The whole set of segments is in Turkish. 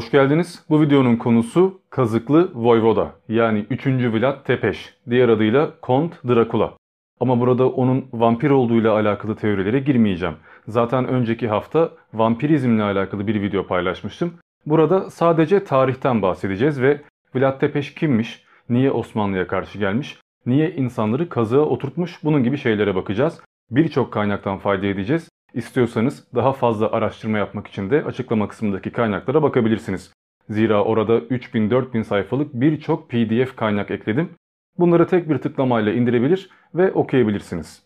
Hoş geldiniz. Bu videonun konusu Kazıklı Voyvoda yani 3. Vlad Tepeş, diğer adıyla Kont Drakula. Ama burada onun vampir olduğuyla alakalı teorilere girmeyeceğim. Zaten önceki hafta vampirizmle alakalı bir video paylaşmıştım. Burada sadece tarihten bahsedeceğiz ve Vlad Tepeş kimmiş, niye Osmanlı'ya karşı gelmiş, niye insanları kazığa oturtmuş bunun gibi şeylere bakacağız. Birçok kaynaktan fayda edeceğiz. İstiyorsanız daha fazla araştırma yapmak için de açıklama kısmındaki kaynaklara bakabilirsiniz. Zira orada 3000-4000 sayfalık birçok pdf kaynak ekledim. Bunları tek bir tıklamayla indirebilir ve okuyabilirsiniz.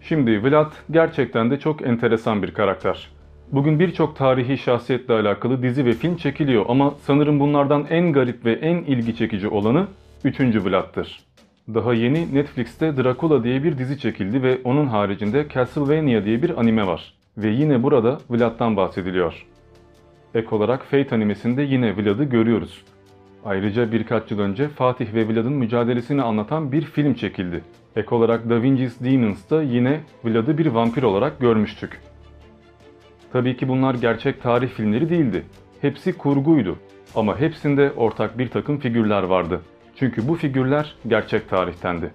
Şimdi Vlad gerçekten de çok enteresan bir karakter. Bugün birçok tarihi şahsiyetle alakalı dizi ve film çekiliyor ama sanırım bunlardan en garip ve en ilgi çekici olanı 3. Vlad'tır. Daha yeni Netflix'te Dracula diye bir dizi çekildi ve onun haricinde Castlevania diye bir anime var. Ve yine burada Vlad'dan bahsediliyor. Ek olarak Fate animesinde yine Vlad'ı görüyoruz. Ayrıca birkaç yıl önce Fatih ve Vlad'ın mücadelesini anlatan bir film çekildi. Ek olarak Da Vinci's Demons'ta yine Vlad'ı bir vampir olarak görmüştük. Tabii ki bunlar gerçek tarih filmleri değildi. Hepsi kurguydu. Ama hepsinde ortak bir takım figürler vardı. Çünkü bu figürler gerçek tarihtendi.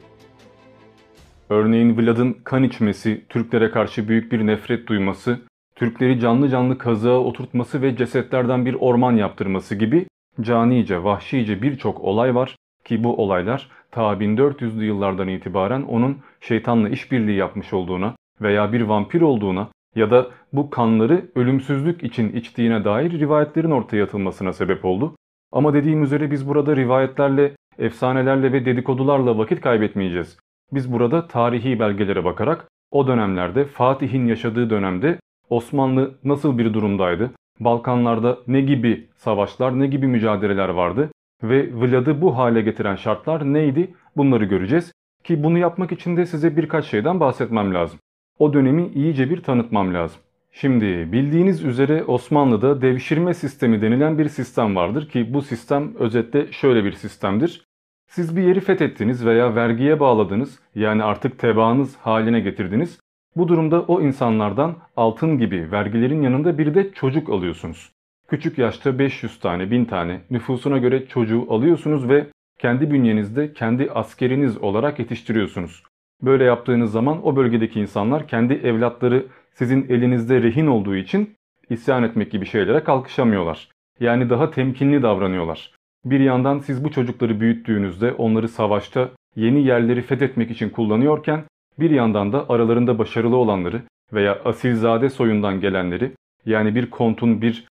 Örneğin Vlad'ın kan içmesi, Türklere karşı büyük bir nefret duyması, Türkleri canlı canlı kazığa oturtması ve cesetlerden bir orman yaptırması gibi canice, vahşice birçok olay var ki bu olaylar ta 1400'lü yıllardan itibaren onun şeytanla işbirliği yapmış olduğuna veya bir vampir olduğuna ya da bu kanları ölümsüzlük için içtiğine dair rivayetlerin ortaya atılmasına sebep oldu. Ama dediğim üzere biz burada rivayetlerle, efsanelerle ve dedikodularla vakit kaybetmeyeceğiz. Biz burada tarihi belgelere bakarak o dönemlerde Fatih'in yaşadığı dönemde Osmanlı nasıl bir durumdaydı? Balkanlarda ne gibi savaşlar, ne gibi mücadeleler vardı? Ve Vlad'ı bu hale getiren şartlar neydi? Bunları göreceğiz. Ki bunu yapmak için de size birkaç şeyden bahsetmem lazım. O dönemi iyice bir tanıtmam lazım. Şimdi bildiğiniz üzere Osmanlı'da devşirme sistemi denilen bir sistem vardır ki bu sistem özetle şöyle bir sistemdir. Siz bir yeri fethettiniz veya vergiye bağladınız yani artık tebaanız haline getirdiniz. Bu durumda o insanlardan altın gibi vergilerin yanında bir de çocuk alıyorsunuz. Küçük yaşta 500 tane, 1000 tane nüfusuna göre çocuğu alıyorsunuz ve kendi bünyenizde kendi askeriniz olarak yetiştiriyorsunuz. Böyle yaptığınız zaman o bölgedeki insanlar kendi evlatları sizin elinizde rehin olduğu için isyan etmek gibi şeylere kalkışamıyorlar. Yani daha temkinli davranıyorlar. Bir yandan siz bu çocukları büyüttüğünüzde onları savaşta yeni yerleri fethetmek için kullanıyorken bir yandan da aralarında başarılı olanları veya asilzade soyundan gelenleri yani bir kontun bir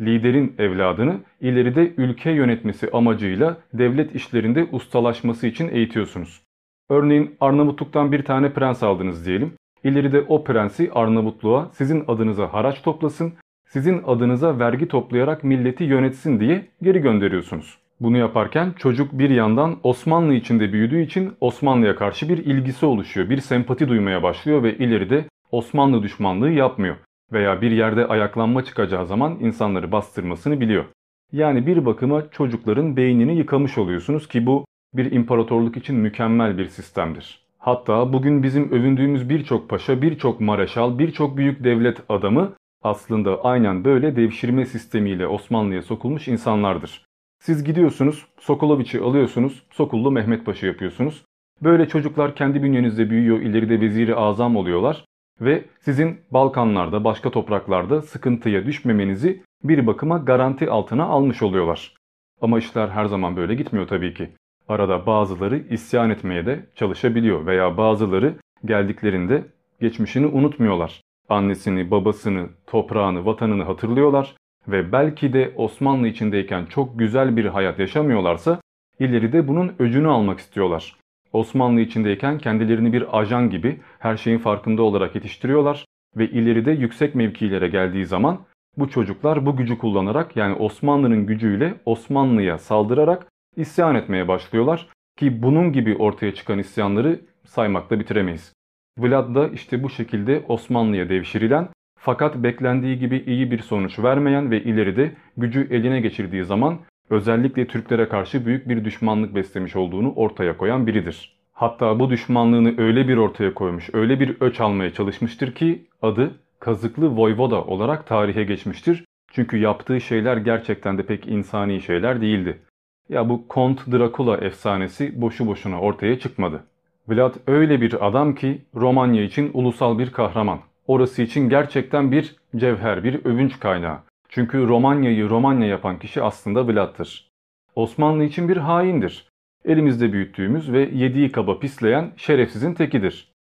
liderin evladını ileride ülke yönetmesi amacıyla devlet işlerinde ustalaşması için eğitiyorsunuz. Örneğin Arnavutluk'tan bir tane prens aldınız diyelim. İleride o prensi Arnavutluğa sizin adınıza haraç toplasın, sizin adınıza vergi toplayarak milleti yönetsin diye geri gönderiyorsunuz. Bunu yaparken çocuk bir yandan Osmanlı içinde büyüdüğü için Osmanlı'ya karşı bir ilgisi oluşuyor. Bir sempati duymaya başlıyor ve ileride Osmanlı düşmanlığı yapmıyor. Veya bir yerde ayaklanma çıkacağı zaman insanları bastırmasını biliyor. Yani bir bakıma çocukların beynini yıkamış oluyorsunuz ki bu bir imparatorluk için mükemmel bir sistemdir. Hatta bugün bizim övündüğümüz birçok paşa, birçok mareşal, birçok büyük devlet adamı aslında aynen böyle devşirme sistemiyle Osmanlı'ya sokulmuş insanlardır. Siz gidiyorsunuz, Sokoloviç'i alıyorsunuz, Sokullu Mehmet Paşa yapıyorsunuz. Böyle çocuklar kendi bünyenizde büyüyor, ileride veziri azam oluyorlar ve sizin Balkanlarda, başka topraklarda sıkıntıya düşmemenizi bir bakıma garanti altına almış oluyorlar. Ama işler her zaman böyle gitmiyor tabii ki. Arada bazıları isyan etmeye de çalışabiliyor veya bazıları geldiklerinde geçmişini unutmuyorlar. Annesini, babasını, toprağını, vatanını hatırlıyorlar ve belki de Osmanlı içindeyken çok güzel bir hayat yaşamıyorlarsa ileride bunun öcünü almak istiyorlar. Osmanlı içindeyken kendilerini bir ajan gibi her şeyin farkında olarak yetiştiriyorlar ve ileride yüksek mevkilere geldiği zaman bu çocuklar bu gücü kullanarak yani Osmanlı'nın gücüyle Osmanlı'ya saldırarak isyan etmeye başlıyorlar ki bunun gibi ortaya çıkan isyanları saymakla bitiremeyiz. Vlad da işte bu şekilde Osmanlı'ya devşirilen fakat beklendiği gibi iyi bir sonuç vermeyen ve ileride gücü eline geçirdiği zaman özellikle Türklere karşı büyük bir düşmanlık beslemiş olduğunu ortaya koyan biridir. Hatta bu düşmanlığını öyle bir ortaya koymuş, öyle bir öç almaya çalışmıştır ki adı Kazıklı Voyvoda olarak tarihe geçmiştir. Çünkü yaptığı şeyler gerçekten de pek insani şeyler değildi. Ya bu Kont Drakula efsanesi boşu boşuna ortaya çıkmadı. Vlad öyle bir adam ki Romanya için ulusal bir kahraman. Orası için gerçekten bir cevher, bir övünç kaynağı. Çünkü Romanya'yı Romanya yapan kişi aslında Vlad'tır. Osmanlı için bir haindir. Elimizde büyüttüğümüz ve yediği kaba pisleyen şerefsizin tekidir.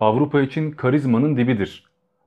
Avrupa için karizmanın dibidir.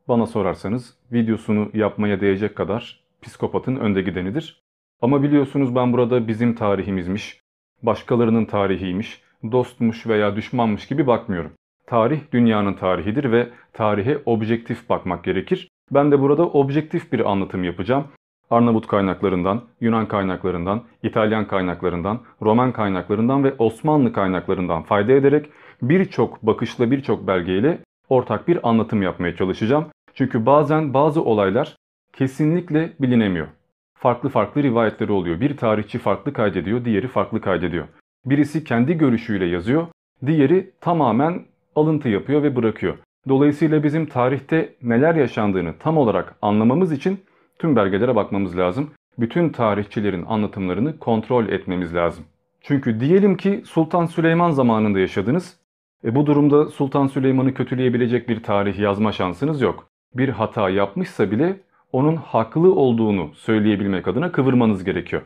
Bana sorarsanız videosunu yapmaya değecek kadar psikopatın önde gidenidir. Ama biliyorsunuz ben burada bizim tarihimizmiş, başkalarının tarihiymiş, dostmuş veya düşmanmış gibi bakmıyorum. Tarih dünyanın tarihidir ve tarihe objektif bakmak gerekir. Ben de burada objektif bir anlatım yapacağım. Arnavut kaynaklarından, Yunan kaynaklarından, İtalyan kaynaklarından, Roman kaynaklarından ve Osmanlı kaynaklarından fayda ederek birçok bakışla birçok belgeyle ortak bir anlatım yapmaya çalışacağım. Çünkü bazen bazı olaylar kesinlikle bilinemiyor. Farklı farklı rivayetleri oluyor. Bir tarihçi farklı kaydediyor, diğeri farklı kaydediyor. Birisi kendi görüşüyle yazıyor, diğeri tamamen alıntı yapıyor ve bırakıyor. Dolayısıyla bizim tarihte neler yaşandığını tam olarak anlamamız için tüm belgelere bakmamız lazım. Bütün tarihçilerin anlatımlarını kontrol etmemiz lazım. Çünkü diyelim ki Sultan Süleyman zamanında yaşadınız. E bu durumda Sultan Süleyman'ı kötüleyebilecek bir tarih yazma şansınız yok. Bir hata yapmışsa bile onun haklı olduğunu söyleyebilmek adına kıvırmanız gerekiyor.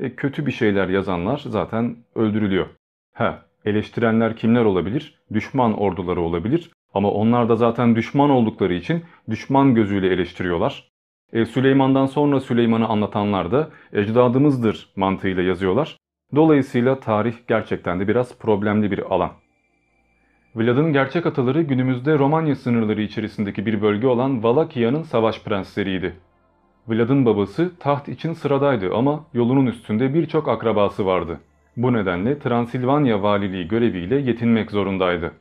E, kötü bir şeyler yazanlar zaten öldürülüyor. He, eleştirenler kimler olabilir? Düşman orduları olabilir. Ama onlar da zaten düşman oldukları için düşman gözüyle eleştiriyorlar. E, Süleyman'dan sonra Süleyman'ı anlatanlar da ecdadımızdır mantığıyla yazıyorlar. Dolayısıyla tarih gerçekten de biraz problemli bir alan. Vlad'ın gerçek ataları günümüzde Romanya sınırları içerisindeki bir bölge olan Valakya'nın savaş prensleriydi. Vlad'ın babası taht için sıradaydı ama yolunun üstünde birçok akrabası vardı. Bu nedenle Transilvanya valiliği göreviyle yetinmek zorundaydı.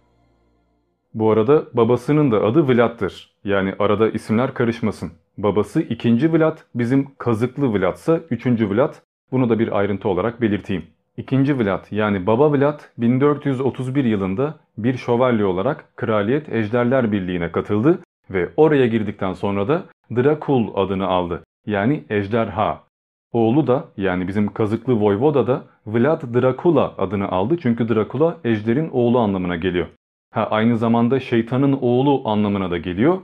Bu arada babasının da adı Vlad'dır. Yani arada isimler karışmasın. Babası 2. Vlad, bizim kazıklı Vlad'sa 3. Vlad. Bunu da bir ayrıntı olarak belirteyim. İkinci Vlad yani Baba Vlad 1431 yılında bir şövalye olarak Kraliyet Ejderler Birliği'ne katıldı ve oraya girdikten sonra da Drakul adını aldı. Yani ejderha. Oğlu da yani bizim kazıklı Voyvoda da Vlad Drakula adını aldı çünkü Drakula ejderin oğlu anlamına geliyor. Ha, aynı zamanda şeytanın oğlu anlamına da geliyor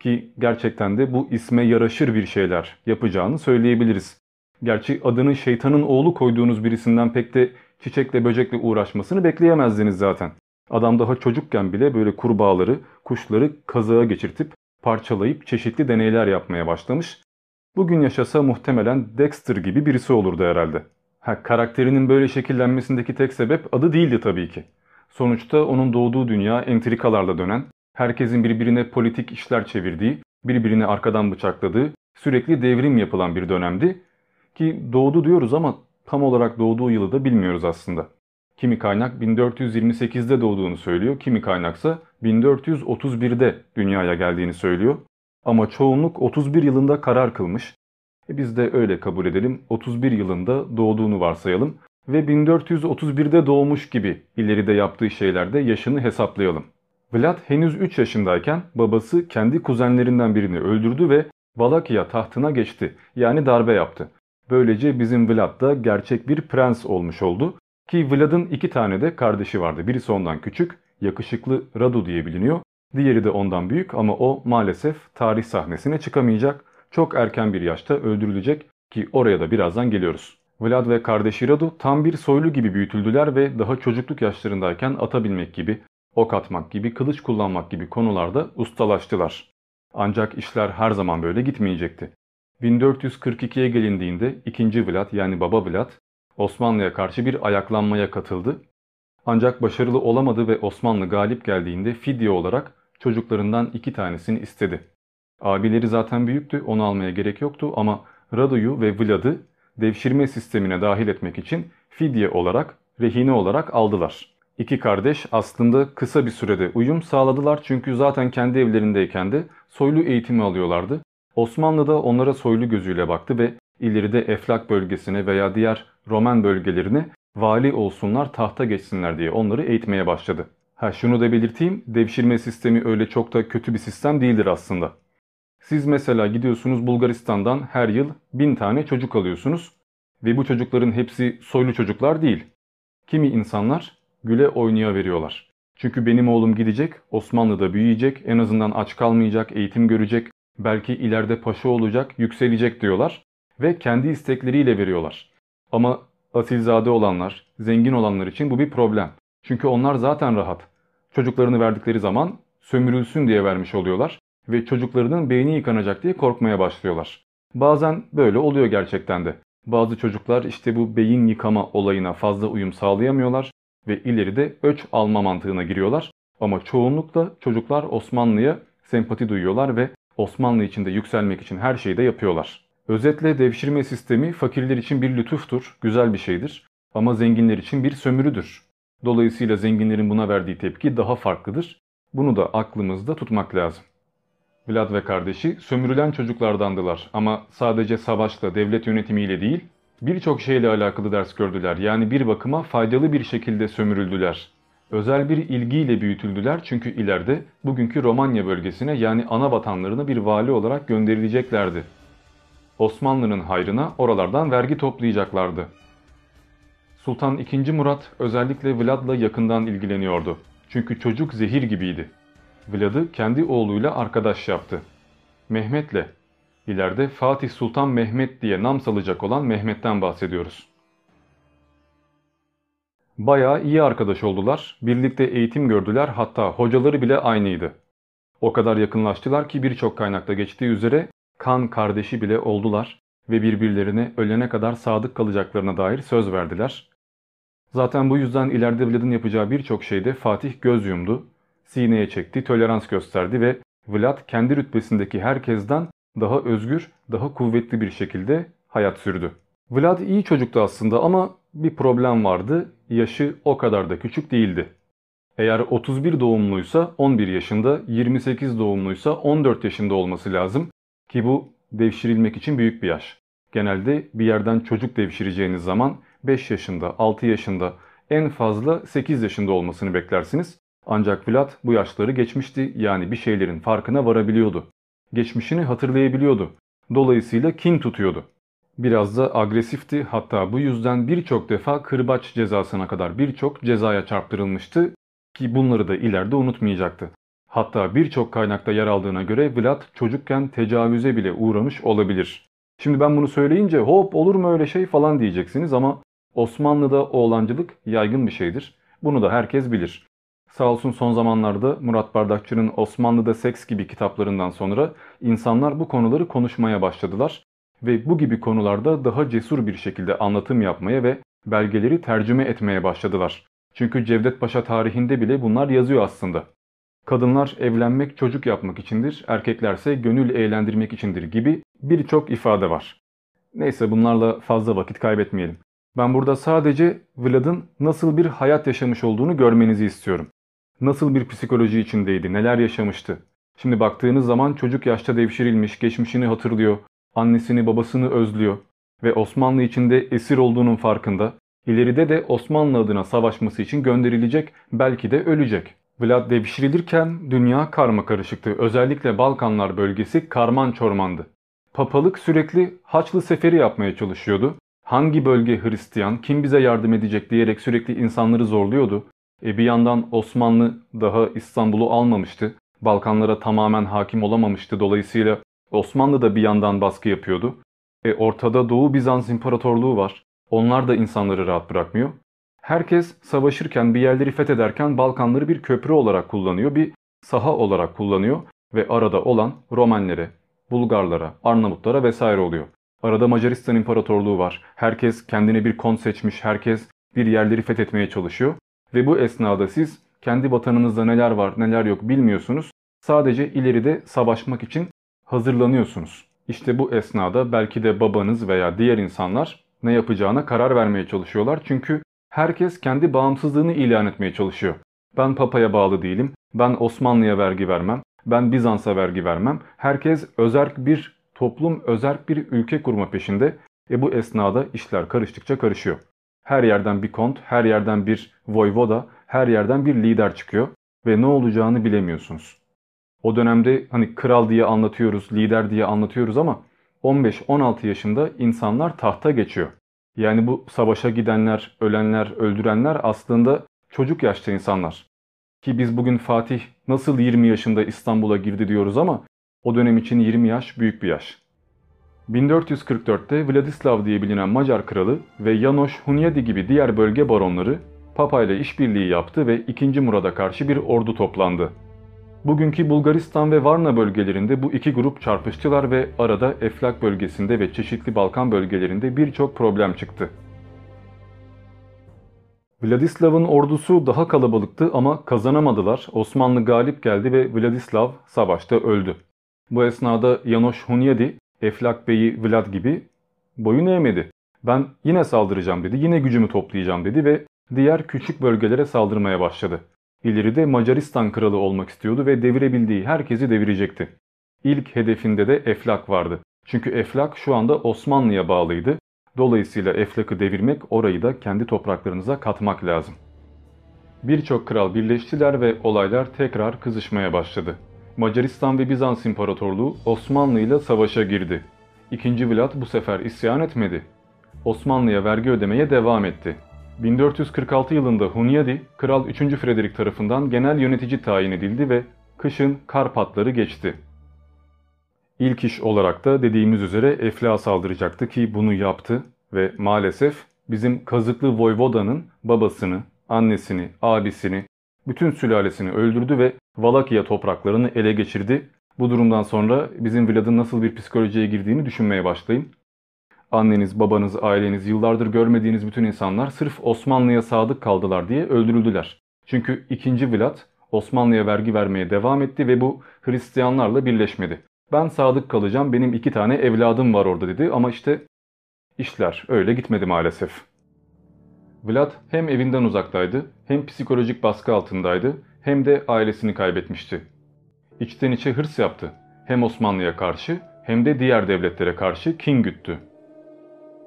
ki gerçekten de bu isme yaraşır bir şeyler yapacağını söyleyebiliriz. Gerçi adını şeytanın oğlu koyduğunuz birisinden pek de çiçekle böcekle uğraşmasını bekleyemezdiniz zaten. Adam daha çocukken bile böyle kurbağaları, kuşları kazığa geçirtip parçalayıp çeşitli deneyler yapmaya başlamış. Bugün yaşasa muhtemelen Dexter gibi birisi olurdu herhalde. Ha, karakterinin böyle şekillenmesindeki tek sebep adı değildi tabii ki. Sonuçta onun doğduğu dünya entrikalarla dönen, herkesin birbirine politik işler çevirdiği, birbirini arkadan bıçakladığı, sürekli devrim yapılan bir dönemdi ki doğdu diyoruz ama tam olarak doğduğu yılı da bilmiyoruz aslında. Kimi kaynak 1428'de doğduğunu söylüyor, kimi kaynaksa 1431'de dünyaya geldiğini söylüyor. Ama çoğunluk 31 yılında karar kılmış. E biz de öyle kabul edelim, 31 yılında doğduğunu varsayalım ve 1431'de doğmuş gibi ileride yaptığı şeylerde yaşını hesaplayalım. Vlad henüz 3 yaşındayken babası kendi kuzenlerinden birini öldürdü ve Valakya tahtına geçti yani darbe yaptı. Böylece bizim Vlad da gerçek bir prens olmuş oldu. Ki Vlad'ın iki tane de kardeşi vardı. Birisi ondan küçük, yakışıklı Radu diye biliniyor. Diğeri de ondan büyük ama o maalesef tarih sahnesine çıkamayacak. Çok erken bir yaşta öldürülecek ki oraya da birazdan geliyoruz. Vlad ve kardeşi Radu tam bir soylu gibi büyütüldüler ve daha çocukluk yaşlarındayken ata binmek gibi, ok atmak gibi, kılıç kullanmak gibi konularda ustalaştılar. Ancak işler her zaman böyle gitmeyecekti. 1442'ye gelindiğinde 2. Vlad yani Baba Vlad Osmanlı'ya karşı bir ayaklanmaya katıldı. Ancak başarılı olamadı ve Osmanlı galip geldiğinde fidye olarak çocuklarından iki tanesini istedi. Abileri zaten büyüktü onu almaya gerek yoktu ama Radu'yu ve Vlad'ı devşirme sistemine dahil etmek için fidye olarak, rehine olarak aldılar. İki kardeş aslında kısa bir sürede uyum sağladılar çünkü zaten kendi evlerindeyken de soylu eğitimi alıyorlardı. Osmanlı da onlara soylu gözüyle baktı ve ileride Eflak bölgesine veya diğer Roman bölgelerine vali olsunlar tahta geçsinler diye onları eğitmeye başladı. Ha şunu da belirteyim devşirme sistemi öyle çok da kötü bir sistem değildir aslında. Siz mesela gidiyorsunuz Bulgaristan'dan her yıl bin tane çocuk alıyorsunuz ve bu çocukların hepsi soylu çocuklar değil. Kimi insanlar güle oynaya veriyorlar. Çünkü benim oğlum gidecek, Osmanlı'da büyüyecek, en azından aç kalmayacak, eğitim görecek, belki ileride paşa olacak, yükselecek diyorlar ve kendi istekleriyle veriyorlar. Ama asilzade olanlar, zengin olanlar için bu bir problem. Çünkü onlar zaten rahat. Çocuklarını verdikleri zaman sömürülsün diye vermiş oluyorlar ve çocuklarının beyni yıkanacak diye korkmaya başlıyorlar. Bazen böyle oluyor gerçekten de. Bazı çocuklar işte bu beyin yıkama olayına fazla uyum sağlayamıyorlar ve ileride öç alma mantığına giriyorlar. Ama çoğunlukla çocuklar Osmanlı'ya sempati duyuyorlar ve Osmanlı içinde yükselmek için her şeyi de yapıyorlar. Özetle devşirme sistemi fakirler için bir lütuftur, güzel bir şeydir ama zenginler için bir sömürüdür. Dolayısıyla zenginlerin buna verdiği tepki daha farklıdır. Bunu da aklımızda tutmak lazım. Vlad ve kardeşi sömürülen çocuklardandılar ama sadece savaşla, devlet yönetimiyle değil, birçok şeyle alakalı ders gördüler. Yani bir bakıma faydalı bir şekilde sömürüldüler. Özel bir ilgiyle büyütüldüler çünkü ileride bugünkü Romanya bölgesine yani ana vatanlarına bir vali olarak gönderileceklerdi. Osmanlı'nın hayrına oralardan vergi toplayacaklardı. Sultan II. Murat özellikle Vlad'la yakından ilgileniyordu. Çünkü çocuk zehir gibiydi. Vlad'ı kendi oğluyla arkadaş yaptı. Mehmet'le, ileride Fatih Sultan Mehmet diye nam salacak olan Mehmet'ten bahsediyoruz. Bayağı iyi arkadaş oldular, birlikte eğitim gördüler hatta hocaları bile aynıydı. O kadar yakınlaştılar ki birçok kaynakta geçtiği üzere kan kardeşi bile oldular ve birbirlerine ölene kadar sadık kalacaklarına dair söz verdiler. Zaten bu yüzden ileride Vlad'ın yapacağı birçok şeyde Fatih göz yumdu, sineye çekti, tolerans gösterdi ve Vlad kendi rütbesindeki herkesten daha özgür, daha kuvvetli bir şekilde hayat sürdü. Vlad iyi çocuktu aslında ama bir problem vardı. Yaşı o kadar da küçük değildi. Eğer 31 doğumluysa 11 yaşında, 28 doğumluysa 14 yaşında olması lazım ki bu devşirilmek için büyük bir yaş. Genelde bir yerden çocuk devşireceğiniz zaman 5 yaşında, 6 yaşında, en fazla 8 yaşında olmasını beklersiniz. Ancak Vlad bu yaşları geçmişti yani bir şeylerin farkına varabiliyordu. Geçmişini hatırlayabiliyordu. Dolayısıyla kin tutuyordu. Biraz da agresifti hatta bu yüzden birçok defa kırbaç cezasına kadar birçok cezaya çarptırılmıştı ki bunları da ileride unutmayacaktı. Hatta birçok kaynakta yer aldığına göre Vlad çocukken tecavüze bile uğramış olabilir. Şimdi ben bunu söyleyince hop olur mu öyle şey falan diyeceksiniz ama Osmanlı'da oğlancılık yaygın bir şeydir. Bunu da herkes bilir. Sağ olsun son zamanlarda Murat Bardakçı'nın Osmanlı'da Seks gibi kitaplarından sonra insanlar bu konuları konuşmaya başladılar ve bu gibi konularda daha cesur bir şekilde anlatım yapmaya ve belgeleri tercüme etmeye başladılar. Çünkü Cevdet Paşa tarihinde bile bunlar yazıyor aslında. Kadınlar evlenmek çocuk yapmak içindir, erkeklerse gönül eğlendirmek içindir gibi birçok ifade var. Neyse bunlarla fazla vakit kaybetmeyelim. Ben burada sadece Vlad'ın nasıl bir hayat yaşamış olduğunu görmenizi istiyorum. Nasıl bir psikoloji içindeydi, neler yaşamıştı. Şimdi baktığınız zaman çocuk yaşta devşirilmiş, geçmişini hatırlıyor, annesini babasını özlüyor ve Osmanlı içinde esir olduğunun farkında. İleride de Osmanlı adına savaşması için gönderilecek, belki de ölecek. Vlad devşirilirken dünya karma karışıktı. Özellikle Balkanlar bölgesi karman çormandı. Papalık sürekli Haçlı seferi yapmaya çalışıyordu. Hangi bölge Hristiyan, kim bize yardım edecek diyerek sürekli insanları zorluyordu. E bir yandan Osmanlı daha İstanbul'u almamıştı. Balkanlara tamamen hakim olamamıştı. Dolayısıyla Osmanlı da bir yandan baskı yapıyordu. E ortada Doğu Bizans İmparatorluğu var. Onlar da insanları rahat bırakmıyor. Herkes savaşırken bir yerleri fethederken Balkanları bir köprü olarak kullanıyor, bir saha olarak kullanıyor ve arada olan Romenlere, Bulgarlara, Arnavutlara vesaire oluyor. Arada Macaristan İmparatorluğu var. Herkes kendine bir kon seçmiş, herkes bir yerleri fethetmeye çalışıyor. Ve bu esnada siz kendi vatanınızda neler var neler yok bilmiyorsunuz. Sadece ileride savaşmak için hazırlanıyorsunuz. İşte bu esnada belki de babanız veya diğer insanlar ne yapacağına karar vermeye çalışıyorlar. Çünkü herkes kendi bağımsızlığını ilan etmeye çalışıyor. Ben papaya bağlı değilim, ben Osmanlı'ya vergi vermem, ben Bizans'a vergi vermem. Herkes özerk bir toplum, özerk bir ülke kurma peşinde. E bu esnada işler karıştıkça karışıyor. Her yerden bir kont, her yerden bir voyvoda, her yerden bir lider çıkıyor ve ne olacağını bilemiyorsunuz. O dönemde hani kral diye anlatıyoruz, lider diye anlatıyoruz ama 15-16 yaşında insanlar tahta geçiyor. Yani bu savaşa gidenler, ölenler, öldürenler aslında çocuk yaşta insanlar. Ki biz bugün Fatih nasıl 20 yaşında İstanbul'a girdi diyoruz ama o dönem için 20 yaş büyük bir yaş. 1444'te Vladislav diye bilinen Macar kralı ve Janosch Hunyadi gibi diğer bölge baronları Papa ile işbirliği yaptı ve 2. Murad'a karşı bir ordu toplandı. Bugünkü Bulgaristan ve Varna bölgelerinde bu iki grup çarpıştılar ve arada Eflak bölgesinde ve çeşitli Balkan bölgelerinde birçok problem çıktı. Vladislav'ın ordusu daha kalabalıktı ama kazanamadılar. Osmanlı galip geldi ve Vladislav savaşta öldü. Bu esnada Janosch Hunyadi, Eflak Bey'i Vlad gibi boyun eğmedi. Ben yine saldıracağım dedi, yine gücümü toplayacağım dedi ve diğer küçük bölgelere saldırmaya başladı. İleride Macaristan kralı olmak istiyordu ve devirebildiği herkesi devirecekti. İlk hedefinde de Eflak vardı. Çünkü Eflak şu anda Osmanlı'ya bağlıydı. Dolayısıyla Eflak'ı devirmek orayı da kendi topraklarınıza katmak lazım. Birçok kral birleştiler ve olaylar tekrar kızışmaya başladı. Macaristan ve Bizans İmparatorluğu Osmanlı ile savaşa girdi. İkinci Vlad bu sefer isyan etmedi. Osmanlı'ya vergi ödemeye devam etti. 1446 yılında Hunyadi, Kral 3. Frederick tarafından genel yönetici tayin edildi ve kışın Karpatları geçti. İlk iş olarak da dediğimiz üzere Eflak'a saldıracaktı ki bunu yaptı ve maalesef bizim Kazıklı Voyvoda'nın babasını, annesini, abisini, bütün sülalesini öldürdü ve Valakya topraklarını ele geçirdi. Bu durumdan sonra bizim Vlad'ın nasıl bir psikolojiye girdiğini düşünmeye başlayın. Anneniz, babanız, aileniz, yıllardır görmediğiniz bütün insanlar sırf Osmanlı'ya sadık kaldılar diye öldürüldüler. Çünkü 2. Vlad Osmanlı'ya vergi vermeye devam etti ve bu Hristiyanlarla birleşmedi. Ben sadık kalacağım, benim iki tane evladım var orada dedi ama işte işler öyle gitmedi maalesef. Vlad hem evinden uzaktaydı, hem psikolojik baskı altındaydı, hem de ailesini kaybetmişti. İçten içe hırs yaptı. Hem Osmanlı'ya karşı hem de diğer devletlere karşı kin güttü.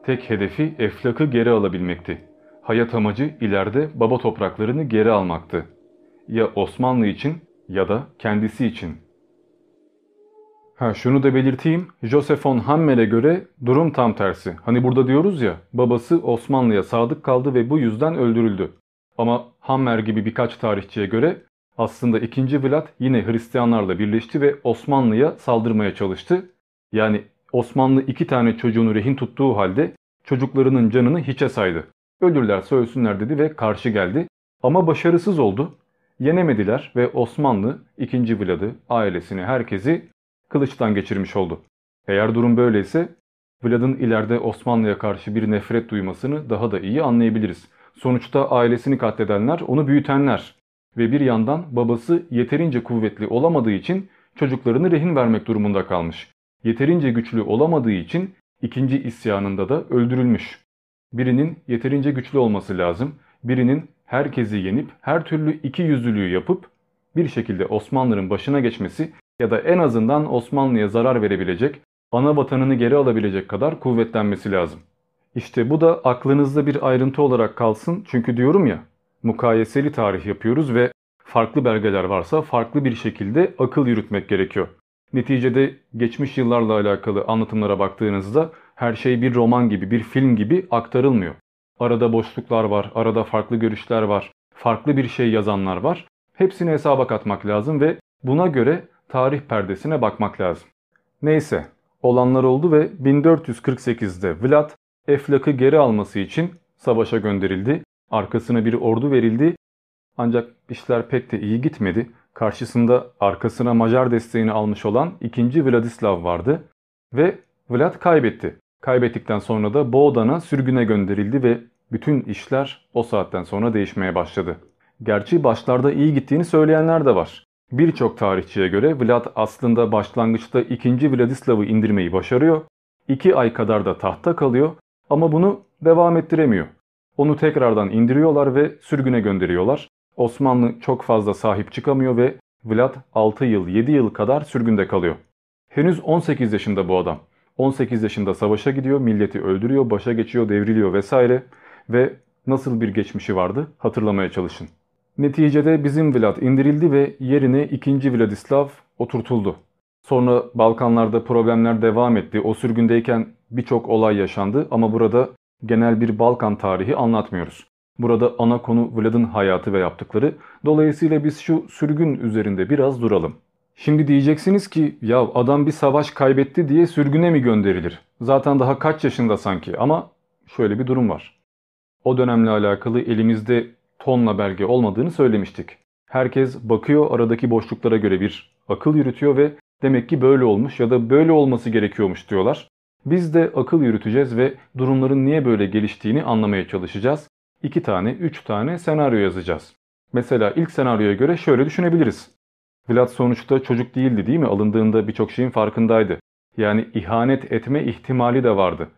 Tek hedefi Eflak'ı geri alabilmekti. Hayat amacı ileride baba topraklarını geri almaktı. Ya Osmanlı için ya da kendisi için. Ha şunu da belirteyim. Joseph von Hammel'e göre durum tam tersi. Hani burada diyoruz ya babası Osmanlı'ya sadık kaldı ve bu yüzden öldürüldü. Ama Hammer gibi birkaç tarihçiye göre aslında 2. Vlad yine Hristiyanlarla birleşti ve Osmanlı'ya saldırmaya çalıştı. Yani Osmanlı iki tane çocuğunu rehin tuttuğu halde çocuklarının canını hiçe saydı. Ölürlerse ölsünler dedi ve karşı geldi. Ama başarısız oldu. Yenemediler ve Osmanlı 2. Vlad'ı, ailesini, herkesi kılıçtan geçirmiş oldu. Eğer durum böyleyse Vlad'ın ileride Osmanlı'ya karşı bir nefret duymasını daha da iyi anlayabiliriz. Sonuçta ailesini katledenler onu büyütenler ve bir yandan babası yeterince kuvvetli olamadığı için çocuklarını rehin vermek durumunda kalmış. Yeterince güçlü olamadığı için ikinci isyanında da öldürülmüş. Birinin yeterince güçlü olması lazım, birinin herkesi yenip her türlü iki yüzlülüğü yapıp bir şekilde Osmanlı'nın başına geçmesi ya da en azından Osmanlı'ya zarar verebilecek, ana vatanını geri alabilecek kadar kuvvetlenmesi lazım. İşte bu da aklınızda bir ayrıntı olarak kalsın çünkü diyorum ya mukayeseli tarih yapıyoruz ve farklı belgeler varsa farklı bir şekilde akıl yürütmek gerekiyor. Neticede geçmiş yıllarla alakalı anlatımlara baktığınızda her şey bir roman gibi, bir film gibi aktarılmıyor. Arada boşluklar var, arada farklı görüşler var, farklı bir şey yazanlar var. Hepsini hesaba katmak lazım ve buna göre tarih perdesine bakmak lazım. Neyse, olanlar oldu ve 1448'de Vlad Eflak'ı geri alması için savaşa gönderildi. Arkasına bir ordu verildi. Ancak işler pek de iyi gitmedi. Karşısında arkasına Macar desteğini almış olan 2. Vladislav vardı ve Vlad kaybetti. Kaybettikten sonra da Boğdan'a sürgüne gönderildi ve bütün işler o saatten sonra değişmeye başladı. Gerçi başlarda iyi gittiğini söyleyenler de var. Birçok tarihçiye göre Vlad aslında başlangıçta 2. Vladislav'ı indirmeyi başarıyor. 2 ay kadar da tahta kalıyor ama bunu devam ettiremiyor. Onu tekrardan indiriyorlar ve sürgüne gönderiyorlar. Osmanlı çok fazla sahip çıkamıyor ve Vlad 6 yıl 7 yıl kadar sürgünde kalıyor. Henüz 18 yaşında bu adam. 18 yaşında savaşa gidiyor, milleti öldürüyor, başa geçiyor, devriliyor vesaire ve nasıl bir geçmişi vardı hatırlamaya çalışın. Neticede bizim Vlad indirildi ve yerine 2. Vladislav oturtuldu. Sonra Balkanlarda problemler devam etti. O sürgündeyken birçok olay yaşandı ama burada genel bir Balkan tarihi anlatmıyoruz. Burada ana konu Vlad'ın hayatı ve yaptıkları. Dolayısıyla biz şu sürgün üzerinde biraz duralım. Şimdi diyeceksiniz ki ya adam bir savaş kaybetti diye sürgüne mi gönderilir? Zaten daha kaç yaşında sanki ama şöyle bir durum var. O dönemle alakalı elimizde tonla belge olmadığını söylemiştik. Herkes bakıyor aradaki boşluklara göre bir akıl yürütüyor ve demek ki böyle olmuş ya da böyle olması gerekiyormuş diyorlar. Biz de akıl yürüteceğiz ve durumların niye böyle geliştiğini anlamaya çalışacağız. 2 tane, 3 tane senaryo yazacağız. Mesela ilk senaryoya göre şöyle düşünebiliriz. Vlad sonuçta çocuk değildi değil mi? Alındığında birçok şeyin farkındaydı. Yani ihanet etme ihtimali de vardı.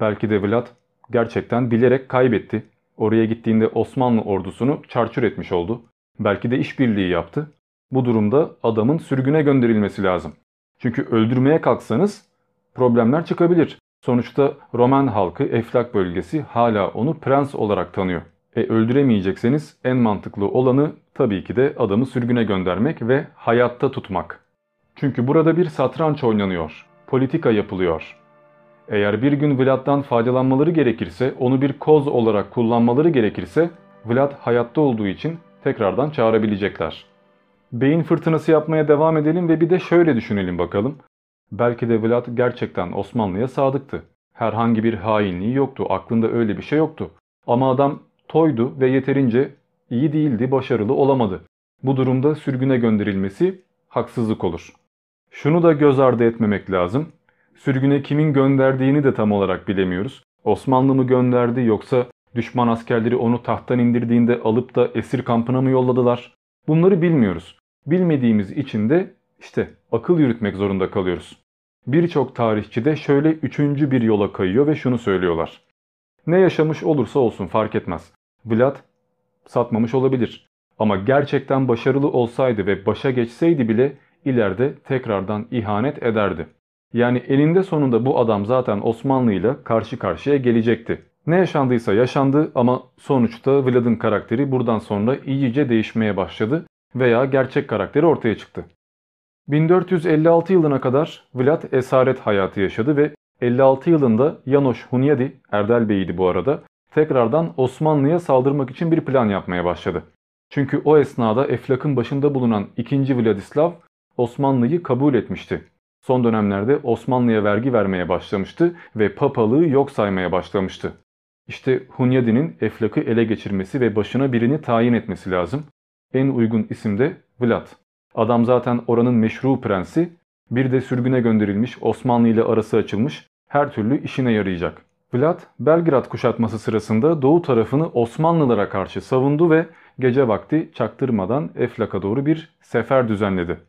Belki de Vlad gerçekten bilerek kaybetti. Oraya gittiğinde Osmanlı ordusunu çarçur etmiş oldu. Belki de işbirliği yaptı. Bu durumda adamın sürgüne gönderilmesi lazım. Çünkü öldürmeye kalksanız problemler çıkabilir. Sonuçta Roman halkı Eflak bölgesi hala onu prens olarak tanıyor. E öldüremeyecekseniz en mantıklı olanı tabii ki de adamı sürgüne göndermek ve hayatta tutmak. Çünkü burada bir satranç oynanıyor, politika yapılıyor. Eğer bir gün Vlad'dan faydalanmaları gerekirse, onu bir koz olarak kullanmaları gerekirse Vlad hayatta olduğu için tekrardan çağırabilecekler. Beyin fırtınası yapmaya devam edelim ve bir de şöyle düşünelim bakalım. Belki de Vlad gerçekten Osmanlı'ya sadıktı. Herhangi bir hainliği yoktu, aklında öyle bir şey yoktu. Ama adam toydu ve yeterince iyi değildi, başarılı olamadı. Bu durumda sürgüne gönderilmesi haksızlık olur. Şunu da göz ardı etmemek lazım. Sürgüne kimin gönderdiğini de tam olarak bilemiyoruz. Osmanlı mı gönderdi yoksa düşman askerleri onu tahttan indirdiğinde alıp da esir kampına mı yolladılar? Bunları bilmiyoruz. Bilmediğimiz için de işte akıl yürütmek zorunda kalıyoruz. Birçok tarihçi de şöyle üçüncü bir yola kayıyor ve şunu söylüyorlar. Ne yaşamış olursa olsun fark etmez. Vlad satmamış olabilir. Ama gerçekten başarılı olsaydı ve başa geçseydi bile ileride tekrardan ihanet ederdi. Yani elinde sonunda bu adam zaten Osmanlı ile karşı karşıya gelecekti. Ne yaşandıysa yaşandı ama sonuçta Vlad'ın karakteri buradan sonra iyice değişmeye başladı veya gerçek karakteri ortaya çıktı. 1456 yılına kadar Vlad esaret hayatı yaşadı ve 56 yılında Yanoş Hunyadi, Erdel Bey'iydi bu arada, tekrardan Osmanlı'ya saldırmak için bir plan yapmaya başladı. Çünkü o esnada Eflak'ın başında bulunan 2. Vladislav Osmanlı'yı kabul etmişti. Son dönemlerde Osmanlı'ya vergi vermeye başlamıştı ve papalığı yok saymaya başlamıştı. İşte Hunyadi'nin Eflak'ı ele geçirmesi ve başına birini tayin etmesi lazım. En uygun isim de Vlad. Adam zaten oranın meşru prensi, bir de sürgüne gönderilmiş, Osmanlı ile arası açılmış, her türlü işine yarayacak. Vlad, Belgrad kuşatması sırasında doğu tarafını Osmanlılara karşı savundu ve gece vakti çaktırmadan Eflak'a doğru bir sefer düzenledi.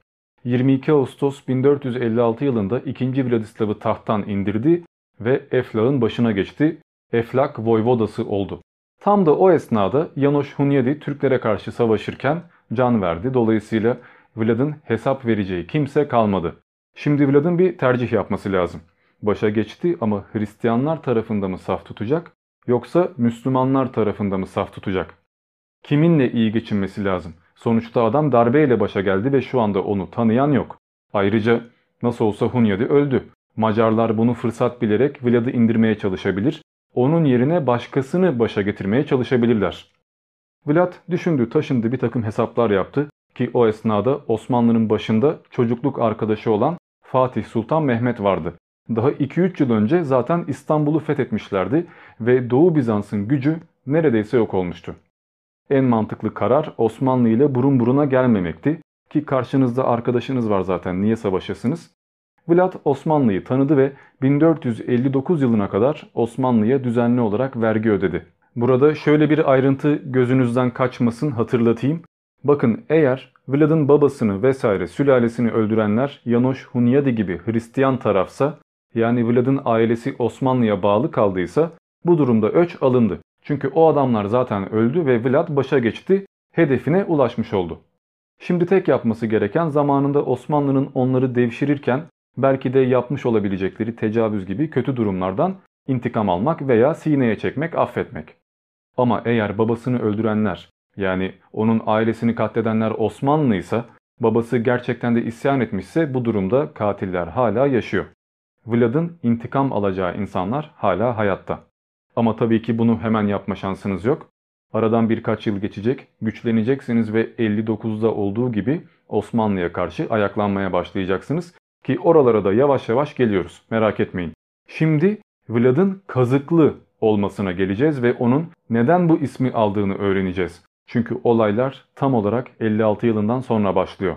22 Ağustos 1456 yılında 2. Vladislav'ı tahttan indirdi ve Eflak'ın başına geçti. Eflak voyvodası oldu. Tam da o esnada Yanoş Hunyadi Türklere karşı savaşırken can verdi. Dolayısıyla Vlad'ın hesap vereceği kimse kalmadı. Şimdi Vlad'ın bir tercih yapması lazım. Başa geçti ama Hristiyanlar tarafında mı saf tutacak yoksa Müslümanlar tarafında mı saf tutacak? Kiminle iyi geçinmesi lazım? Sonuçta adam darbeyle başa geldi ve şu anda onu tanıyan yok. Ayrıca nasıl olsa Hunyadi öldü. Macarlar bunu fırsat bilerek Vlad'ı indirmeye çalışabilir. Onun yerine başkasını başa getirmeye çalışabilirler. Vlad düşündü taşındı bir takım hesaplar yaptı ki o esnada Osmanlı'nın başında çocukluk arkadaşı olan Fatih Sultan Mehmet vardı. Daha 2-3 yıl önce zaten İstanbul'u fethetmişlerdi ve Doğu Bizans'ın gücü neredeyse yok olmuştu. En mantıklı karar Osmanlı ile burun buruna gelmemekti ki karşınızda arkadaşınız var zaten niye savaşasınız? Vlad Osmanlı'yı tanıdı ve 1459 yılına kadar Osmanlı'ya düzenli olarak vergi ödedi. Burada şöyle bir ayrıntı gözünüzden kaçmasın hatırlatayım. Bakın eğer Vlad'ın babasını vesaire sülalesini öldürenler Yanoş Hunyadi gibi Hristiyan tarafsa yani Vlad'ın ailesi Osmanlı'ya bağlı kaldıysa bu durumda öç alındı. Çünkü o adamlar zaten öldü ve Vlad başa geçti, hedefine ulaşmış oldu. Şimdi tek yapması gereken zamanında Osmanlı'nın onları devşirirken belki de yapmış olabilecekleri tecavüz gibi kötü durumlardan intikam almak veya sineye çekmek, affetmek. Ama eğer babasını öldürenler Yani onun ailesini katledenler Osmanlı ise babası gerçekten de isyan etmişse bu durumda katiller hala yaşıyor. Vlad'ın intikam alacağı insanlar hala hayatta. Ama tabii ki bunu hemen yapma şansınız yok. Aradan birkaç yıl geçecek, güçleneceksiniz ve 59'da olduğu gibi Osmanlı'ya karşı ayaklanmaya başlayacaksınız. Ki oralara da yavaş yavaş geliyoruz merak etmeyin. Şimdi Vlad'ın kazıklı olmasına geleceğiz ve onun neden bu ismi aldığını öğreneceğiz. Çünkü olaylar tam olarak 56 yılından sonra başlıyor.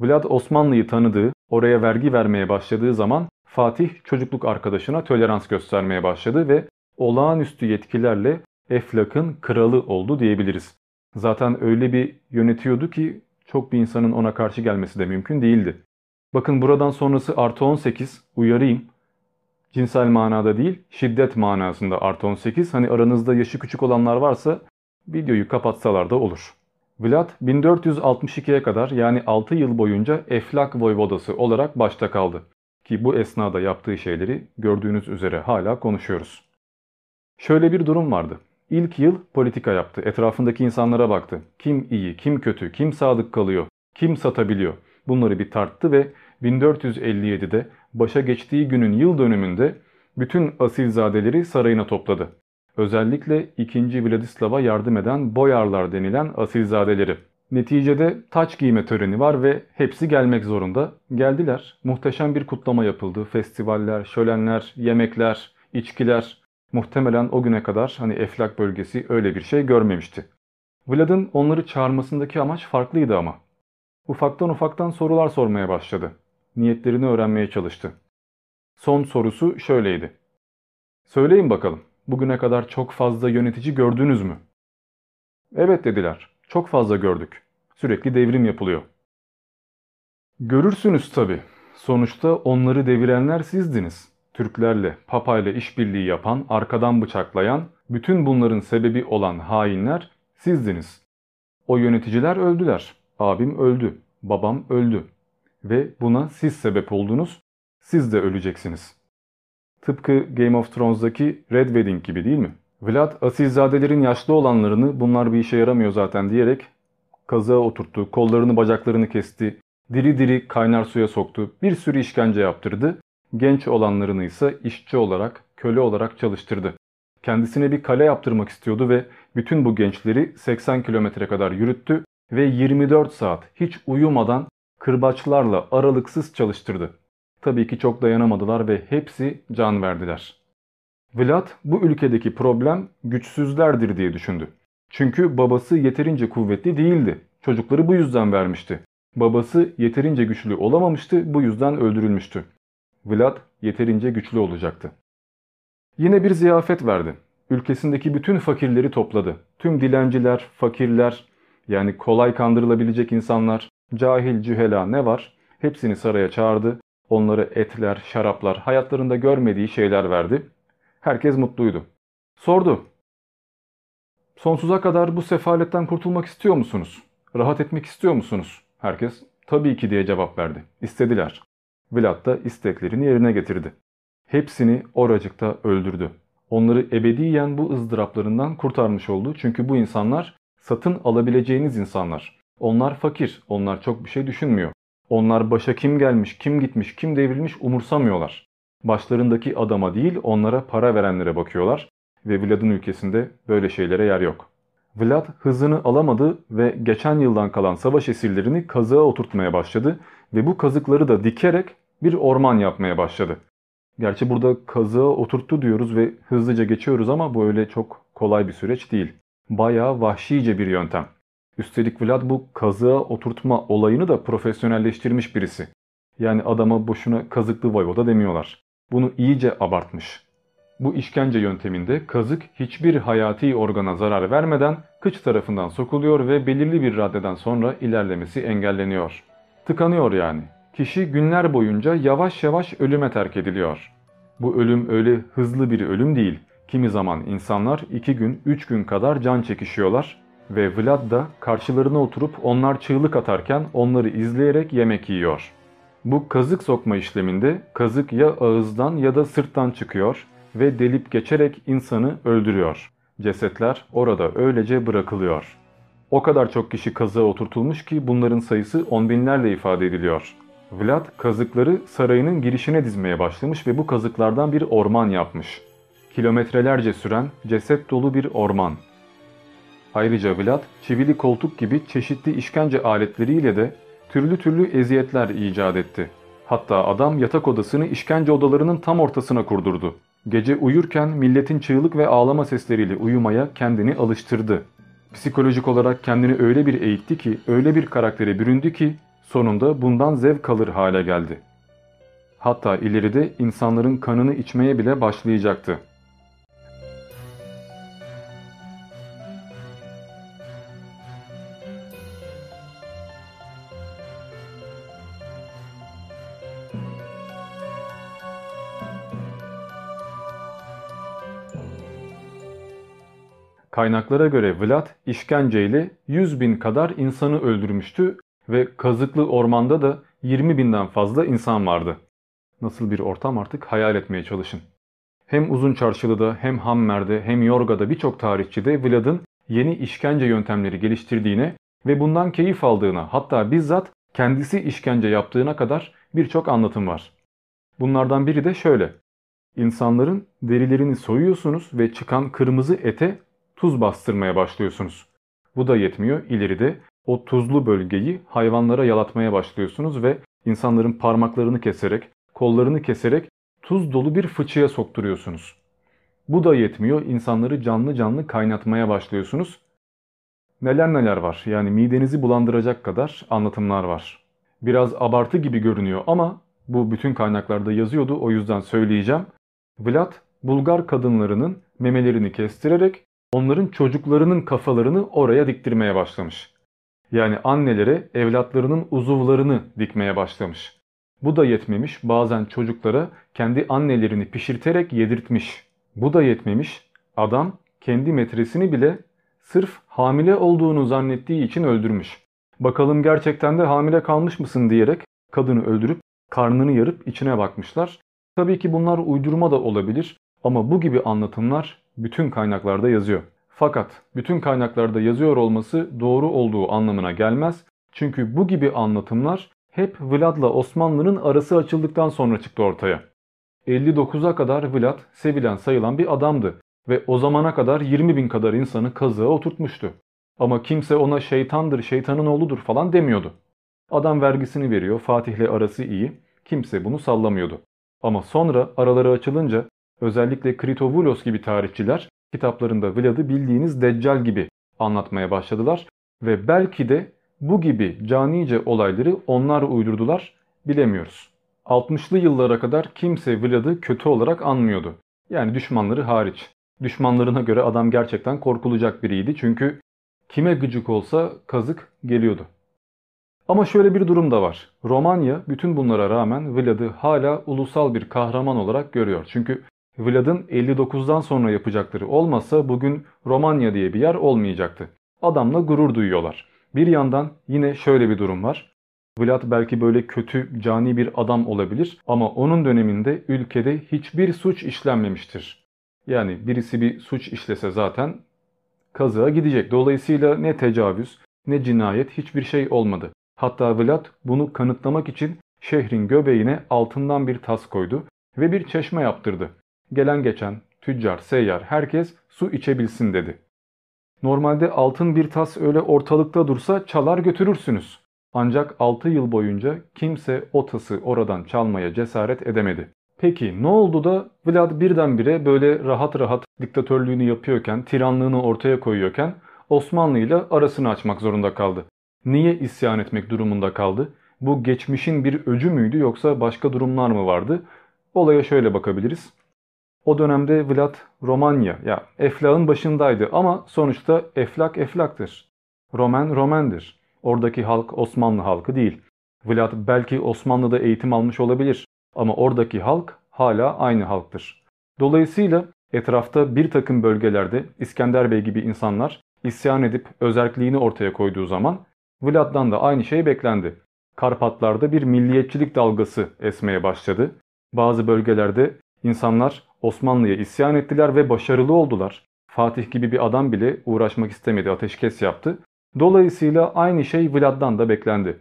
Vlad Osmanlı'yı tanıdığı, oraya vergi vermeye başladığı zaman Fatih çocukluk arkadaşına tolerans göstermeye başladı ve olağanüstü yetkilerle Eflak'ın kralı oldu diyebiliriz. Zaten öyle bir yönetiyordu ki çok bir insanın ona karşı gelmesi de mümkün değildi. Bakın buradan sonrası artı 18 uyarayım. Cinsel manada değil şiddet manasında artı 18. Hani aranızda yaşı küçük olanlar varsa videoyu kapatsalar da olur. Vlad 1462'ye kadar yani 6 yıl boyunca Eflak Voyvodası olarak başta kaldı. Ki bu esnada yaptığı şeyleri gördüğünüz üzere hala konuşuyoruz. Şöyle bir durum vardı. İlk yıl politika yaptı. Etrafındaki insanlara baktı. Kim iyi, kim kötü, kim sadık kalıyor, kim satabiliyor. Bunları bir tarttı ve 1457'de başa geçtiği günün yıl dönümünde bütün asilzadeleri sarayına topladı. Özellikle 2. Vladislav'a yardım eden boyarlar denilen asilzadeleri. Neticede taç giyme töreni var ve hepsi gelmek zorunda. Geldiler. Muhteşem bir kutlama yapıldı. Festivaller, şölenler, yemekler, içkiler. Muhtemelen o güne kadar hani Eflak bölgesi öyle bir şey görmemişti. Vlad'ın onları çağırmasındaki amaç farklıydı ama. Ufaktan ufaktan sorular sormaya başladı. Niyetlerini öğrenmeye çalıştı. Son sorusu şöyleydi. Söyleyin bakalım, bugüne kadar çok fazla yönetici gördünüz mü? Evet dediler, çok fazla gördük. Sürekli devrim yapılıyor. Görürsünüz tabi. Sonuçta onları devirenler sizdiniz. Türklerle, papayla işbirliği yapan, arkadan bıçaklayan, bütün bunların sebebi olan hainler sizdiniz. O yöneticiler öldüler. Abim öldü, babam öldü. Ve buna siz sebep oldunuz, siz de öleceksiniz. Tıpkı Game of Thrones'daki Red Wedding gibi değil mi? Vlad asilzadelerin yaşlı olanlarını bunlar bir işe yaramıyor zaten diyerek kazığa oturttu, kollarını bacaklarını kesti, diri diri kaynar suya soktu, bir sürü işkence yaptırdı. Genç olanlarını ise işçi olarak, köle olarak çalıştırdı. Kendisine bir kale yaptırmak istiyordu ve bütün bu gençleri 80 kilometre kadar yürüttü ve 24 saat hiç uyumadan kırbaçlarla aralıksız çalıştırdı. Tabii ki çok dayanamadılar ve hepsi can verdiler. Vlad bu ülkedeki problem güçsüzlerdir diye düşündü. Çünkü babası yeterince kuvvetli değildi. Çocukları bu yüzden vermişti. Babası yeterince güçlü olamamıştı, bu yüzden öldürülmüştü. Vlad yeterince güçlü olacaktı. Yine bir ziyafet verdi. Ülkesindeki bütün fakirleri topladı. Tüm dilenciler, fakirler, yani kolay kandırılabilecek insanlar, cahil, cühela ne var? Hepsini saraya çağırdı. Onlara etler, şaraplar, hayatlarında görmediği şeyler verdi. Herkes mutluydu. Sordu. Sonsuza kadar bu sefaletten kurtulmak istiyor musunuz? Rahat etmek istiyor musunuz? Herkes tabii ki diye cevap verdi. İstediler. Vlad da isteklerini yerine getirdi. Hepsini oracıkta öldürdü. Onları ebediyen bu ızdıraplarından kurtarmış oldu. Çünkü bu insanlar satın alabileceğiniz insanlar. Onlar fakir, onlar çok bir şey düşünmüyor. Onlar başa kim gelmiş, kim gitmiş, kim devrilmiş umursamıyorlar. Başlarındaki adama değil onlara para verenlere bakıyorlar ve Vlad'ın ülkesinde böyle şeylere yer yok. Vlad hızını alamadı ve geçen yıldan kalan savaş esirlerini kazığa oturtmaya başladı ve bu kazıkları da dikerek bir orman yapmaya başladı. Gerçi burada kazığa oturttu diyoruz ve hızlıca geçiyoruz ama bu öyle çok kolay bir süreç değil. Bayağı vahşice bir yöntem. Üstelik Vlad bu kazığa oturtma olayını da profesyonelleştirmiş birisi. Yani adama boşuna kazıklı voyvoda demiyorlar. Bunu iyice abartmış. Bu işkence yönteminde kazık hiçbir hayati organa zarar vermeden kıç tarafından sokuluyor ve belirli bir raddeden sonra ilerlemesi engelleniyor. Tıkanıyor yani. Kişi günler boyunca yavaş yavaş ölüme terk ediliyor. Bu ölüm öyle hızlı bir ölüm değil. Kimi zaman insanlar 2 gün 3 gün kadar can çekişiyorlar ve Vlad da karşılarına oturup onlar çığlık atarken onları izleyerek yemek yiyor. Bu kazık sokma işleminde kazık ya ağızdan ya da sırttan çıkıyor ve delip geçerek insanı öldürüyor. Cesetler orada öylece bırakılıyor. O kadar çok kişi kazığa oturtulmuş ki bunların sayısı on binlerle ifade ediliyor. Vlad kazıkları sarayının girişine dizmeye başlamış ve bu kazıklardan bir orman yapmış. Kilometrelerce süren ceset dolu bir orman. Ayrıca Vlad çivili koltuk gibi çeşitli işkence aletleriyle de türlü türlü eziyetler icat etti. Hatta adam yatak odasını işkence odalarının tam ortasına kurdurdu. Gece uyurken milletin çığlık ve ağlama sesleriyle uyumaya kendini alıştırdı. Psikolojik olarak kendini öyle bir eğitti ki, öyle bir karaktere büründü ki sonunda bundan zevk alır hale geldi. Hatta ileride insanların kanını içmeye bile başlayacaktı. Kaynaklara göre Vlad işkenceyle 100 bin kadar insanı öldürmüştü ve kazıklı ormanda da 20 binden fazla insan vardı. Nasıl bir ortam artık hayal etmeye çalışın. Hem Uzun Çarşılı'da hem Hammer'de hem Yorga'da birçok tarihçide Vlad'ın yeni işkence yöntemleri geliştirdiğine ve bundan keyif aldığına hatta bizzat kendisi işkence yaptığına kadar birçok anlatım var. Bunlardan biri de şöyle. İnsanların derilerini soyuyorsunuz ve çıkan kırmızı ete tuz bastırmaya başlıyorsunuz. Bu da yetmiyor. İleride o tuzlu bölgeyi hayvanlara yalatmaya başlıyorsunuz ve insanların parmaklarını keserek, kollarını keserek tuz dolu bir fıçıya sokturuyorsunuz. Bu da yetmiyor. İnsanları canlı canlı kaynatmaya başlıyorsunuz. Neler neler var. Yani midenizi bulandıracak kadar anlatımlar var. Biraz abartı gibi görünüyor ama bu bütün kaynaklarda yazıyordu o yüzden söyleyeceğim. Vlad Bulgar kadınlarının memelerini kestirerek onların çocuklarının kafalarını oraya diktirmeye başlamış. Yani annelere evlatlarının uzuvlarını dikmeye başlamış. Bu da yetmemiş bazen çocuklara kendi annelerini pişirterek yedirtmiş. Bu da yetmemiş adam kendi metresini bile sırf hamile olduğunu zannettiği için öldürmüş. Bakalım gerçekten de hamile kalmış mısın diyerek kadını öldürüp karnını yarıp içine bakmışlar. Tabii ki bunlar uydurma da olabilir ama bu gibi anlatımlar bütün kaynaklarda yazıyor. Fakat bütün kaynaklarda yazıyor olması doğru olduğu anlamına gelmez. Çünkü bu gibi anlatımlar hep Vlad'la Osmanlı'nın arası açıldıktan sonra çıktı ortaya. 59'a kadar Vlad sevilen sayılan bir adamdı ve o zamana kadar 20 bin kadar insanı kazığa oturtmuştu. Ama kimse ona şeytandır, şeytanın oğludur falan demiyordu. Adam vergisini veriyor, Fatih'le arası iyi, kimse bunu sallamıyordu. Ama sonra araları açılınca özellikle Kritovulos gibi tarihçiler kitaplarında Vlad'ı bildiğiniz Deccal gibi anlatmaya başladılar ve belki de bu gibi canice olayları onlar uydurdular bilemiyoruz. 60'lı yıllara kadar kimse Vlad'ı kötü olarak anmıyordu. Yani düşmanları hariç. Düşmanlarına göre adam gerçekten korkulacak biriydi çünkü kime gıcık olsa kazık geliyordu. Ama şöyle bir durum da var. Romanya bütün bunlara rağmen Vlad'ı hala ulusal bir kahraman olarak görüyor. Çünkü Vlad'ın 59'dan sonra yapacakları olmasa bugün Romanya diye bir yer olmayacaktı. Adamla gurur duyuyorlar. Bir yandan yine şöyle bir durum var. Vlad belki böyle kötü, cani bir adam olabilir ama onun döneminde ülkede hiçbir suç işlenmemiştir. Yani birisi bir suç işlese zaten kazığa gidecek. Dolayısıyla ne tecavüz ne cinayet hiçbir şey olmadı. Hatta Vlad bunu kanıtlamak için şehrin göbeğine altından bir tas koydu ve bir çeşme yaptırdı. Gelen geçen, tüccar, seyyar herkes su içebilsin dedi. Normalde altın bir tas öyle ortalıkta dursa çalar götürürsünüz. Ancak 6 yıl boyunca kimse o tası oradan çalmaya cesaret edemedi. Peki ne oldu da Vlad birdenbire böyle rahat rahat diktatörlüğünü yapıyorken, tiranlığını ortaya koyuyorken Osmanlı ile arasını açmak zorunda kaldı? Niye isyan etmek durumunda kaldı? Bu geçmişin bir öcü müydü yoksa başka durumlar mı vardı? Olaya şöyle bakabiliriz. O dönemde Vlad Romanya ya Eflak'ın başındaydı ama sonuçta Eflak Eflak'tır. Roman Roman'dır. Oradaki halk Osmanlı halkı değil. Vlad belki Osmanlı'da eğitim almış olabilir ama oradaki halk hala aynı halktır. Dolayısıyla etrafta bir takım bölgelerde İskender Bey gibi insanlar isyan edip özerkliğini ortaya koyduğu zaman Vlad'dan da aynı şey beklendi. Karpatlarda bir milliyetçilik dalgası esmeye başladı. Bazı bölgelerde insanlar Osmanlı'ya isyan ettiler ve başarılı oldular. Fatih gibi bir adam bile uğraşmak istemedi, ateşkes yaptı. Dolayısıyla aynı şey Vlad'dan da beklendi.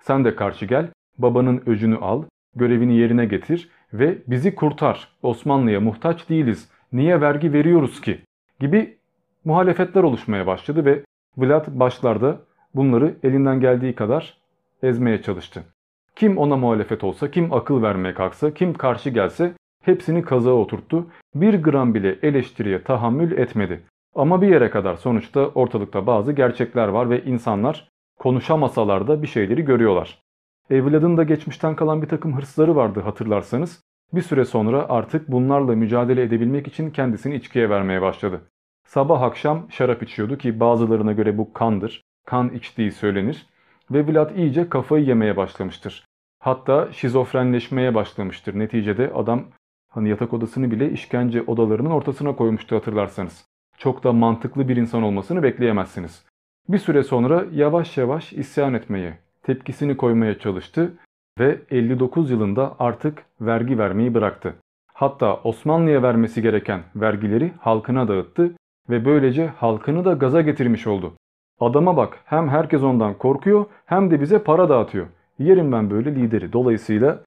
Sen de karşı gel, babanın öcünü al, görevini yerine getir ve bizi kurtar. Osmanlı'ya muhtaç değiliz. Niye vergi veriyoruz ki? Gibi muhalefetler oluşmaya başladı ve Vlad başlarda bunları elinden geldiği kadar ezmeye çalıştı. Kim ona muhalefet olsa, kim akıl vermeye kalksa, kim karşı gelse hepsini kazağa oturttu. Bir gram bile eleştiriye tahammül etmedi. Ama bir yere kadar sonuçta ortalıkta bazı gerçekler var ve insanlar konuşamasalar da bir şeyleri görüyorlar. Evladın da geçmişten kalan bir takım hırsları vardı hatırlarsanız. Bir süre sonra artık bunlarla mücadele edebilmek için kendisini içkiye vermeye başladı. Sabah akşam şarap içiyordu ki bazılarına göre bu kandır. Kan içtiği söylenir. Ve Vlad iyice kafayı yemeye başlamıştır. Hatta şizofrenleşmeye başlamıştır. Neticede adam hani yatak odasını bile işkence odalarının ortasına koymuştu hatırlarsanız. Çok da mantıklı bir insan olmasını bekleyemezsiniz. Bir süre sonra yavaş yavaş isyan etmeye, tepkisini koymaya çalıştı ve 59 yılında artık vergi vermeyi bıraktı. Hatta Osmanlı'ya vermesi gereken vergileri halkına dağıttı ve böylece halkını da gaza getirmiş oldu. Adama bak hem herkes ondan korkuyor hem de bize para dağıtıyor. Yerim ben böyle lideri. Dolayısıyla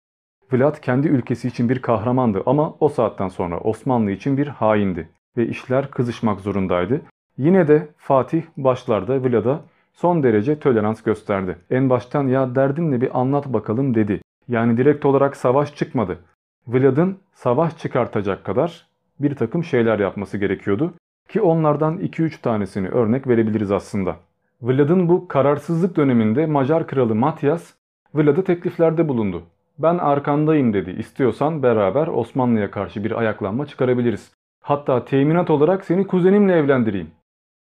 Vlad kendi ülkesi için bir kahramandı ama o saatten sonra Osmanlı için bir haindi ve işler kızışmak zorundaydı. Yine de Fatih başlarda Vlad'a son derece tolerans gösterdi. En baştan ya derdin bir anlat bakalım dedi. Yani direkt olarak savaş çıkmadı. Vlad'ın savaş çıkartacak kadar bir takım şeyler yapması gerekiyordu. Ki onlardan 2-3 tanesini örnek verebiliriz aslında. Vlad'ın bu kararsızlık döneminde Macar kralı Matyas Vlad'a tekliflerde bulundu. Ben arkandayım dedi. İstiyorsan beraber Osmanlı'ya karşı bir ayaklanma çıkarabiliriz. Hatta teminat olarak seni kuzenimle evlendireyim.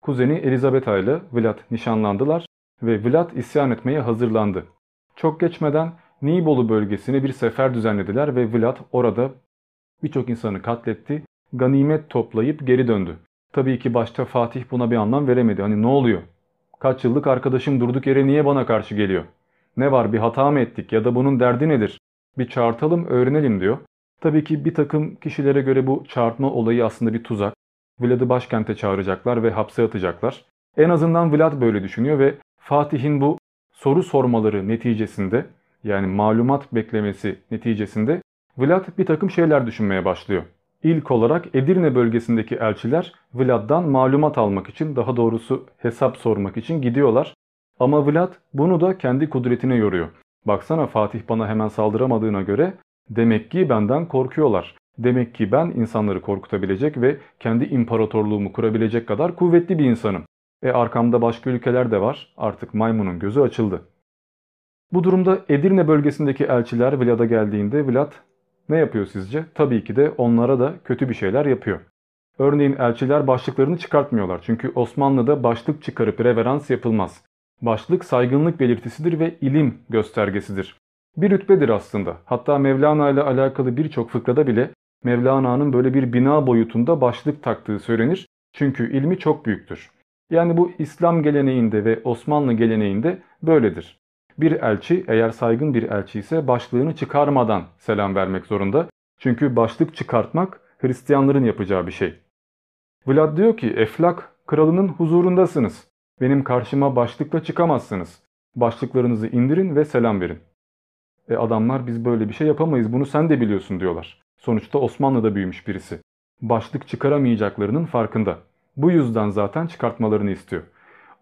Kuzeni Elizabetha ile Vlad nişanlandılar ve Vlad isyan etmeye hazırlandı. Çok geçmeden Nibolu bölgesine bir sefer düzenlediler ve Vlad orada birçok insanı katletti, ganimet toplayıp geri döndü. Tabii ki başta Fatih buna bir anlam veremedi. Hani ne oluyor? Kaç yıllık arkadaşım durduk yere niye bana karşı geliyor? Ne var bir hata mı ettik ya da bunun derdi nedir? Bir çağırtalım öğrenelim diyor. Tabii ki bir takım kişilere göre bu çağırtma olayı aslında bir tuzak. Vlad'ı başkente çağıracaklar ve hapse atacaklar. En azından Vlad böyle düşünüyor ve Fatih'in bu soru sormaları neticesinde yani malumat beklemesi neticesinde Vlad bir takım şeyler düşünmeye başlıyor. İlk olarak Edirne bölgesindeki elçiler Vlad'dan malumat almak için daha doğrusu hesap sormak için gidiyorlar. Ama Vlad bunu da kendi kudretine yoruyor. Baksana Fatih bana hemen saldıramadığına göre demek ki benden korkuyorlar. Demek ki ben insanları korkutabilecek ve kendi imparatorluğumu kurabilecek kadar kuvvetli bir insanım. E arkamda başka ülkeler de var. Artık maymunun gözü açıldı. Bu durumda Edirne bölgesindeki elçiler Vlad'a geldiğinde Vlad ne yapıyor sizce? Tabii ki de onlara da kötü bir şeyler yapıyor. Örneğin elçiler başlıklarını çıkartmıyorlar. Çünkü Osmanlı'da başlık çıkarıp reverans yapılmaz. Başlık saygınlık belirtisidir ve ilim göstergesidir. Bir rütbedir aslında. Hatta Mevlana ile alakalı birçok fıkrada bile Mevlana'nın böyle bir bina boyutunda başlık taktığı söylenir. Çünkü ilmi çok büyüktür. Yani bu İslam geleneğinde ve Osmanlı geleneğinde böyledir. Bir elçi eğer saygın bir elçi ise başlığını çıkarmadan selam vermek zorunda. Çünkü başlık çıkartmak Hristiyanların yapacağı bir şey. Vlad diyor ki Eflak kralının huzurundasınız. Benim karşıma başlıkla çıkamazsınız. Başlıklarınızı indirin ve selam verin. E adamlar biz böyle bir şey yapamayız bunu sen de biliyorsun diyorlar. Sonuçta Osmanlı'da büyümüş birisi. Başlık çıkaramayacaklarının farkında. Bu yüzden zaten çıkartmalarını istiyor.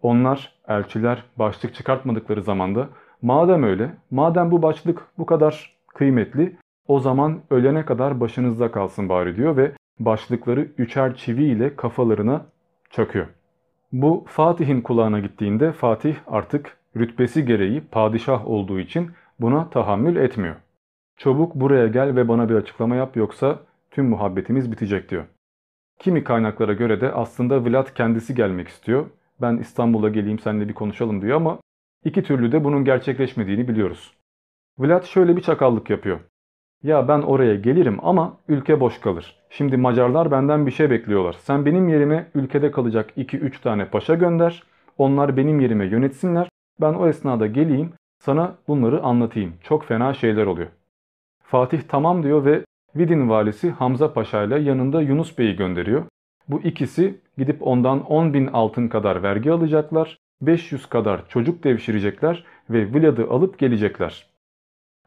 Onlar, elçiler başlık çıkartmadıkları zamanda madem öyle, madem bu başlık bu kadar kıymetli o zaman ölene kadar başınızda kalsın bari diyor ve başlıkları üçer çivi ile kafalarına çakıyor. Bu Fatih'in kulağına gittiğinde Fatih artık rütbesi gereği padişah olduğu için buna tahammül etmiyor. Çabuk buraya gel ve bana bir açıklama yap yoksa tüm muhabbetimiz bitecek diyor. Kimi kaynaklara göre de aslında Vlad kendisi gelmek istiyor. Ben İstanbul'a geleyim seninle bir konuşalım diyor ama iki türlü de bunun gerçekleşmediğini biliyoruz. Vlad şöyle bir çakallık yapıyor. Ya ben oraya gelirim ama ülke boş kalır. Şimdi Macarlar benden bir şey bekliyorlar. Sen benim yerime ülkede kalacak 2-3 tane paşa gönder. Onlar benim yerime yönetsinler. Ben o esnada geleyim sana bunları anlatayım. Çok fena şeyler oluyor. Fatih tamam diyor ve Vidin valisi Hamza Paşa ile yanında Yunus Bey'i gönderiyor. Bu ikisi gidip ondan 10 bin altın kadar vergi alacaklar 500 kadar çocuk devşirecekler ve Vlad'ı alıp gelecekler.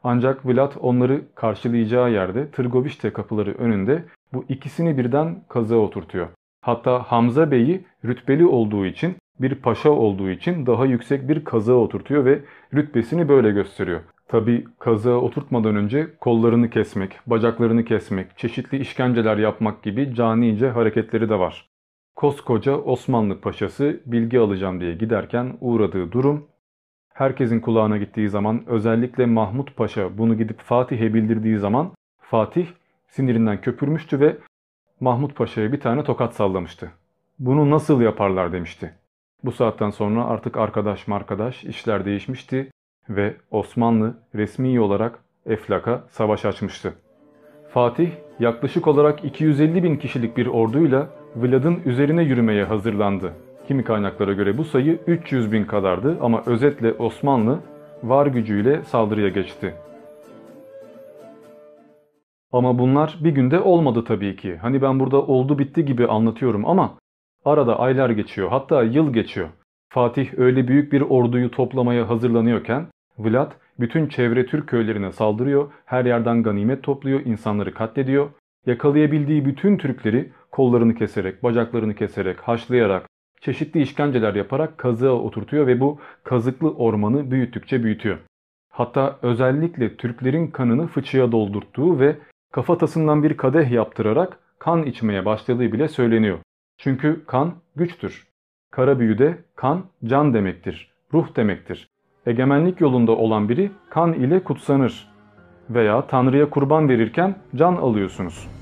Ancak Vlad onları karşılayacağı yerde Tırgovişte kapıları önünde bu ikisini birden kazığa oturtuyor. Hatta Hamza Bey'i rütbeli olduğu için bir paşa olduğu için daha yüksek bir kazığa oturtuyor ve rütbesini böyle gösteriyor. Tabi kazığa oturtmadan önce kollarını kesmek, bacaklarını kesmek, çeşitli işkenceler yapmak gibi canice hareketleri de var. Koskoca Osmanlı paşası bilgi alacağım diye giderken uğradığı durum herkesin kulağına gittiği zaman özellikle Mahmut Paşa bunu gidip Fatih'e bildirdiği zaman Fatih sinirinden köpürmüştü ve Mahmut Paşa'ya bir tane tokat sallamıştı. Bunu nasıl yaparlar demişti. Bu saatten sonra artık arkadaş markadaş işler değişmişti ve Osmanlı resmi olarak Eflak'a savaş açmıştı. Fatih yaklaşık olarak 250 bin kişilik bir orduyla Vlad'ın üzerine yürümeye hazırlandı. Kimi kaynaklara göre bu sayı 300 bin kadardı ama özetle Osmanlı var gücüyle saldırıya geçti. Ama bunlar bir günde olmadı tabii ki. Hani ben burada oldu bitti gibi anlatıyorum ama arada aylar geçiyor hatta yıl geçiyor. Fatih öyle büyük bir orduyu toplamaya hazırlanıyorken Vlad bütün çevre Türk köylerine saldırıyor, her yerden ganimet topluyor, insanları katlediyor. Yakalayabildiği bütün Türkleri kollarını keserek, bacaklarını keserek, haşlayarak, çeşitli işkenceler yaparak kazığa oturtuyor ve bu kazıklı ormanı büyüttükçe büyütüyor. Hatta özellikle Türklerin kanını fıçıya doldurttuğu ve kafatasından bir kadeh yaptırarak kan içmeye başladığı bile söyleniyor. Çünkü kan güçtür. Kara büyüde kan can demektir, ruh demektir. Egemenlik yolunda olan biri kan ile kutsanır veya Tanrı'ya kurban verirken can alıyorsunuz.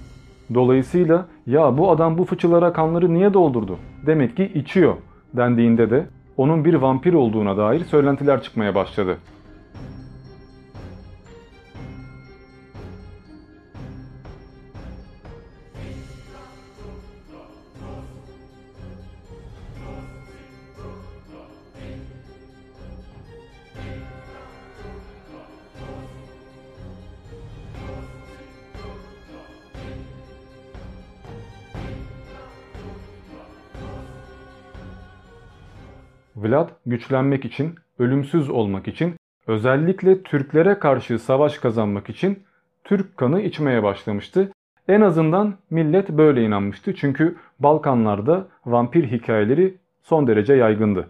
Dolayısıyla ya bu adam bu fıçılara kanları niye doldurdu? Demek ki içiyor dendiğinde de onun bir vampir olduğuna dair söylentiler çıkmaya başladı. Vlad güçlenmek için, ölümsüz olmak için, özellikle Türklere karşı savaş kazanmak için Türk kanı içmeye başlamıştı. En azından millet böyle inanmıştı çünkü Balkanlarda vampir hikayeleri son derece yaygındı.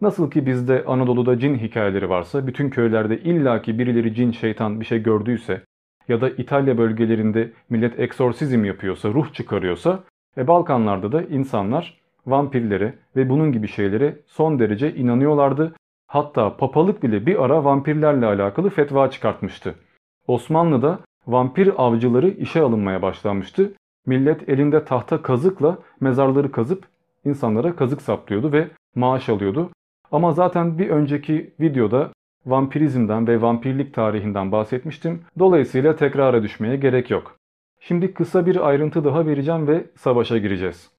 Nasıl ki bizde Anadolu'da cin hikayeleri varsa, bütün köylerde illaki birileri cin şeytan bir şey gördüyse ya da İtalya bölgelerinde millet eksorsizm yapıyorsa, ruh çıkarıyorsa, e Balkanlarda da insanlar vampirlere ve bunun gibi şeylere son derece inanıyorlardı. Hatta papalık bile bir ara vampirlerle alakalı fetva çıkartmıştı. Osmanlı'da vampir avcıları işe alınmaya başlanmıştı. Millet elinde tahta kazıkla mezarları kazıp insanlara kazık saplıyordu ve maaş alıyordu. Ama zaten bir önceki videoda vampirizmden ve vampirlik tarihinden bahsetmiştim. Dolayısıyla tekrara düşmeye gerek yok. Şimdi kısa bir ayrıntı daha vereceğim ve savaşa gireceğiz.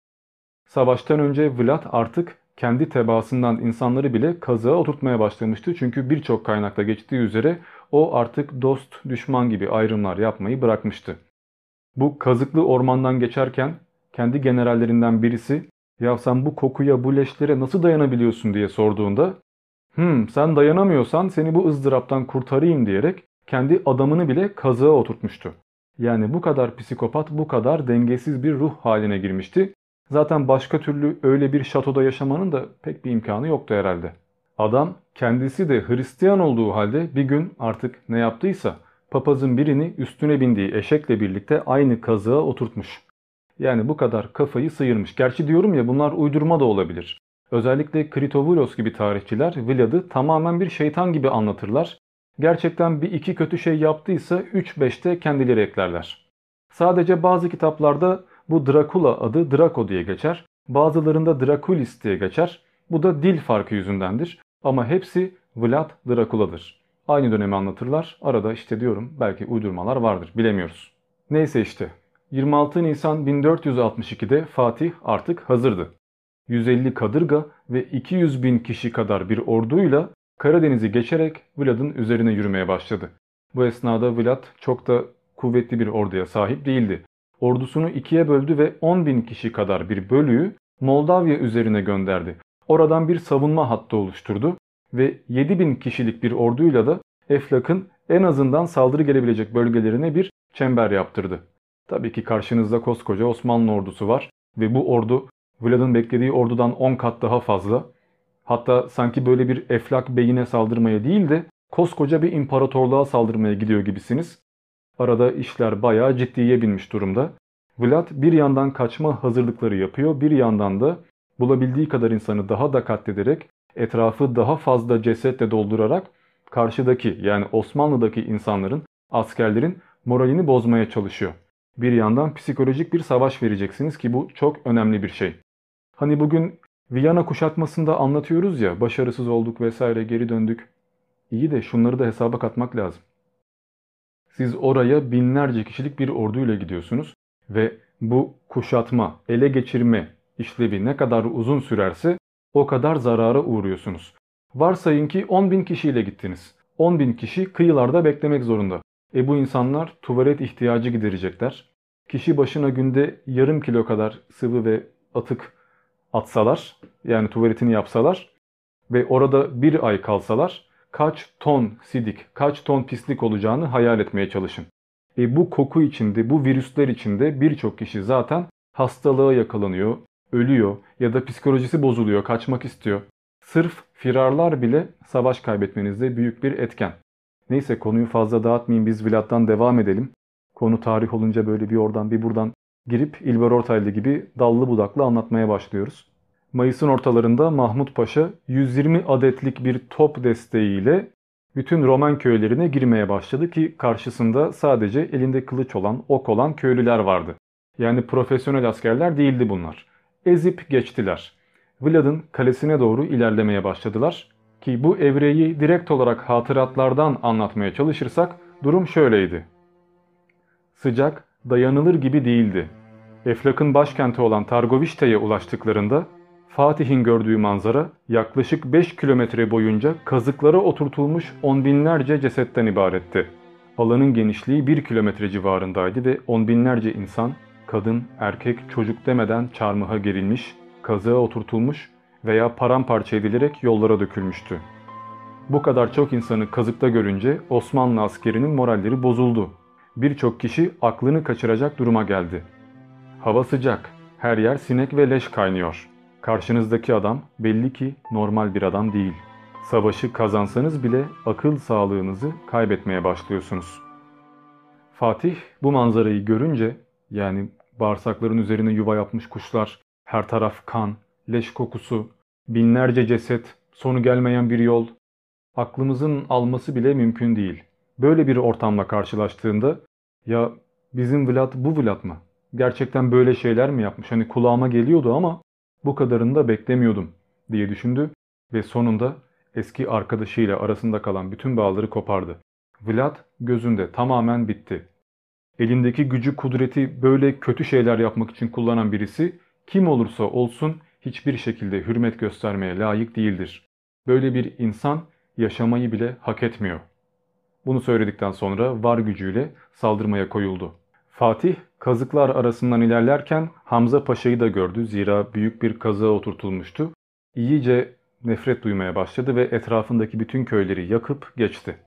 Savaştan önce Vlad artık kendi tebaasından insanları bile kazığa oturtmaya başlamıştı. Çünkü birçok kaynakta geçtiği üzere o artık dost düşman gibi ayrımlar yapmayı bırakmıştı. Bu kazıklı ormandan geçerken kendi generallerinden birisi ya sen bu kokuya bu leşlere nasıl dayanabiliyorsun diye sorduğunda hmm sen dayanamıyorsan seni bu ızdıraptan kurtarayım diyerek kendi adamını bile kazığa oturtmuştu. Yani bu kadar psikopat bu kadar dengesiz bir ruh haline girmişti Zaten başka türlü öyle bir şatoda yaşamanın da pek bir imkanı yoktu herhalde. Adam kendisi de Hristiyan olduğu halde bir gün artık ne yaptıysa papazın birini üstüne bindiği eşekle birlikte aynı kazığa oturtmuş. Yani bu kadar kafayı sıyırmış. Gerçi diyorum ya bunlar uydurma da olabilir. Özellikle Kritovulos gibi tarihçiler Vlad'ı tamamen bir şeytan gibi anlatırlar. Gerçekten bir iki kötü şey yaptıysa 3-5'te kendileri eklerler. Sadece bazı kitaplarda bu Dracula adı Draco diye geçer. Bazılarında Draculis diye geçer. Bu da dil farkı yüzündendir. Ama hepsi Vlad Dracula'dır. Aynı dönemi anlatırlar. Arada işte diyorum belki uydurmalar vardır bilemiyoruz. Neyse işte 26 Nisan 1462'de Fatih artık hazırdı. 150 kadırga ve 200 bin kişi kadar bir orduyla Karadeniz'i geçerek Vlad'ın üzerine yürümeye başladı. Bu esnada Vlad çok da kuvvetli bir orduya sahip değildi ordusunu ikiye böldü ve 10 bin kişi kadar bir bölüğü Moldavya üzerine gönderdi. oradan bir savunma hattı oluşturdu ve 7000 kişilik bir orduyla da Eflak'ın en azından saldırı gelebilecek bölgelerine bir çember yaptırdı. Tabii ki karşınızda koskoca Osmanlı ordusu var ve bu ordu Vlad'ın beklediği ordudan 10 kat daha fazla. Hatta sanki böyle bir Eflak beyine saldırmaya değil de koskoca bir imparatorluğa saldırmaya gidiyor gibisiniz. Arada işler bayağı ciddiye binmiş durumda. Vlad bir yandan kaçma hazırlıkları yapıyor, bir yandan da bulabildiği kadar insanı daha da katlederek, etrafı daha fazla cesetle doldurarak karşıdaki yani Osmanlı'daki insanların, askerlerin moralini bozmaya çalışıyor. Bir yandan psikolojik bir savaş vereceksiniz ki bu çok önemli bir şey. Hani bugün Viyana kuşatmasında anlatıyoruz ya başarısız olduk vesaire geri döndük. İyi de şunları da hesaba katmak lazım. Siz oraya binlerce kişilik bir orduyla gidiyorsunuz ve bu kuşatma, ele geçirme işlevi ne kadar uzun sürerse o kadar zarara uğruyorsunuz. Varsayın ki 10 bin kişiyle gittiniz. 10 bin kişi kıyılarda beklemek zorunda. E bu insanlar tuvalet ihtiyacı giderecekler. Kişi başına günde yarım kilo kadar sıvı ve atık atsalar yani tuvaletini yapsalar ve orada bir ay kalsalar kaç ton sidik, kaç ton pislik olacağını hayal etmeye çalışın. E bu koku içinde, bu virüsler içinde birçok kişi zaten hastalığa yakalanıyor, ölüyor ya da psikolojisi bozuluyor, kaçmak istiyor. Sırf firarlar bile savaş kaybetmenizde büyük bir etken. Neyse konuyu fazla dağıtmayayım biz Vlad'dan devam edelim. Konu tarih olunca böyle bir oradan bir buradan girip İlber Ortaylı gibi dallı budaklı anlatmaya başlıyoruz. Mayıs'ın ortalarında Mahmut Paşa 120 adetlik bir top desteğiyle bütün Roman köylerine girmeye başladı ki karşısında sadece elinde kılıç olan, ok olan köylüler vardı. Yani profesyonel askerler değildi bunlar. Ezip geçtiler. Vlad'ın kalesine doğru ilerlemeye başladılar ki bu evreyi direkt olarak hatıratlardan anlatmaya çalışırsak durum şöyleydi. Sıcak, dayanılır gibi değildi. Eflak'ın başkenti olan Targovişte'ye ulaştıklarında Fatih'in gördüğü manzara yaklaşık 5 kilometre boyunca kazıklara oturtulmuş on binlerce cesetten ibaretti. Alanın genişliği 1 kilometre civarındaydı ve on binlerce insan, kadın, erkek, çocuk demeden çarmıha gerilmiş, kazığa oturtulmuş veya paramparça edilerek yollara dökülmüştü. Bu kadar çok insanı kazıkta görünce Osmanlı askerinin moralleri bozuldu. Birçok kişi aklını kaçıracak duruma geldi. Hava sıcak, her yer sinek ve leş kaynıyor. Karşınızdaki adam belli ki normal bir adam değil. Savaşı kazansanız bile akıl sağlığınızı kaybetmeye başlıyorsunuz. Fatih bu manzarayı görünce yani bağırsakların üzerine yuva yapmış kuşlar, her taraf kan, leş kokusu, binlerce ceset, sonu gelmeyen bir yol, aklımızın alması bile mümkün değil. Böyle bir ortamla karşılaştığında ya bizim Vlad bu Vlad mı? Gerçekten böyle şeyler mi yapmış? Hani kulağıma geliyordu ama bu kadarını da beklemiyordum diye düşündü ve sonunda eski arkadaşıyla arasında kalan bütün bağları kopardı. Vlad gözünde tamamen bitti. Elindeki gücü kudreti böyle kötü şeyler yapmak için kullanan birisi kim olursa olsun hiçbir şekilde hürmet göstermeye layık değildir. Böyle bir insan yaşamayı bile hak etmiyor. Bunu söyledikten sonra var gücüyle saldırmaya koyuldu. Fatih kazıklar arasından ilerlerken Hamza Paşa'yı da gördü. Zira büyük bir kazığa oturtulmuştu. İyice nefret duymaya başladı ve etrafındaki bütün köyleri yakıp geçti.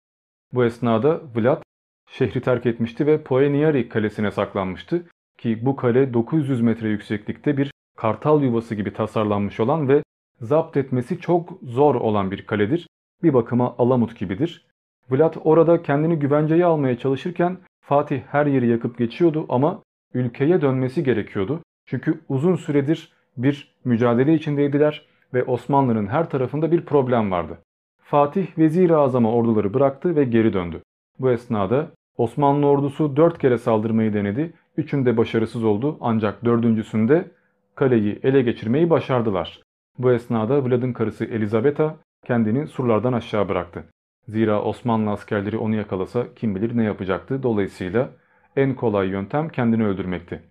Bu esnada Vlad şehri terk etmişti ve Poeniari kalesine saklanmıştı ki bu kale 900 metre yükseklikte bir kartal yuvası gibi tasarlanmış olan ve zapt etmesi çok zor olan bir kaledir. Bir bakıma Alamut gibidir. Vlad orada kendini güvenceye almaya çalışırken Fatih her yeri yakıp geçiyordu ama ülkeye dönmesi gerekiyordu. Çünkü uzun süredir bir mücadele içindeydiler ve Osmanlı'nın her tarafında bir problem vardı. Fatih Vezir-i Azam'a orduları bıraktı ve geri döndü. Bu esnada Osmanlı ordusu dört kere saldırmayı denedi. Üçünde başarısız oldu ancak dördüncüsünde kaleyi ele geçirmeyi başardılar. Bu esnada Vlad'ın karısı Elizabeta kendini surlardan aşağı bıraktı. Zira Osmanlı askerleri onu yakalasa kim bilir ne yapacaktı. Dolayısıyla en kolay yöntem kendini öldürmekti.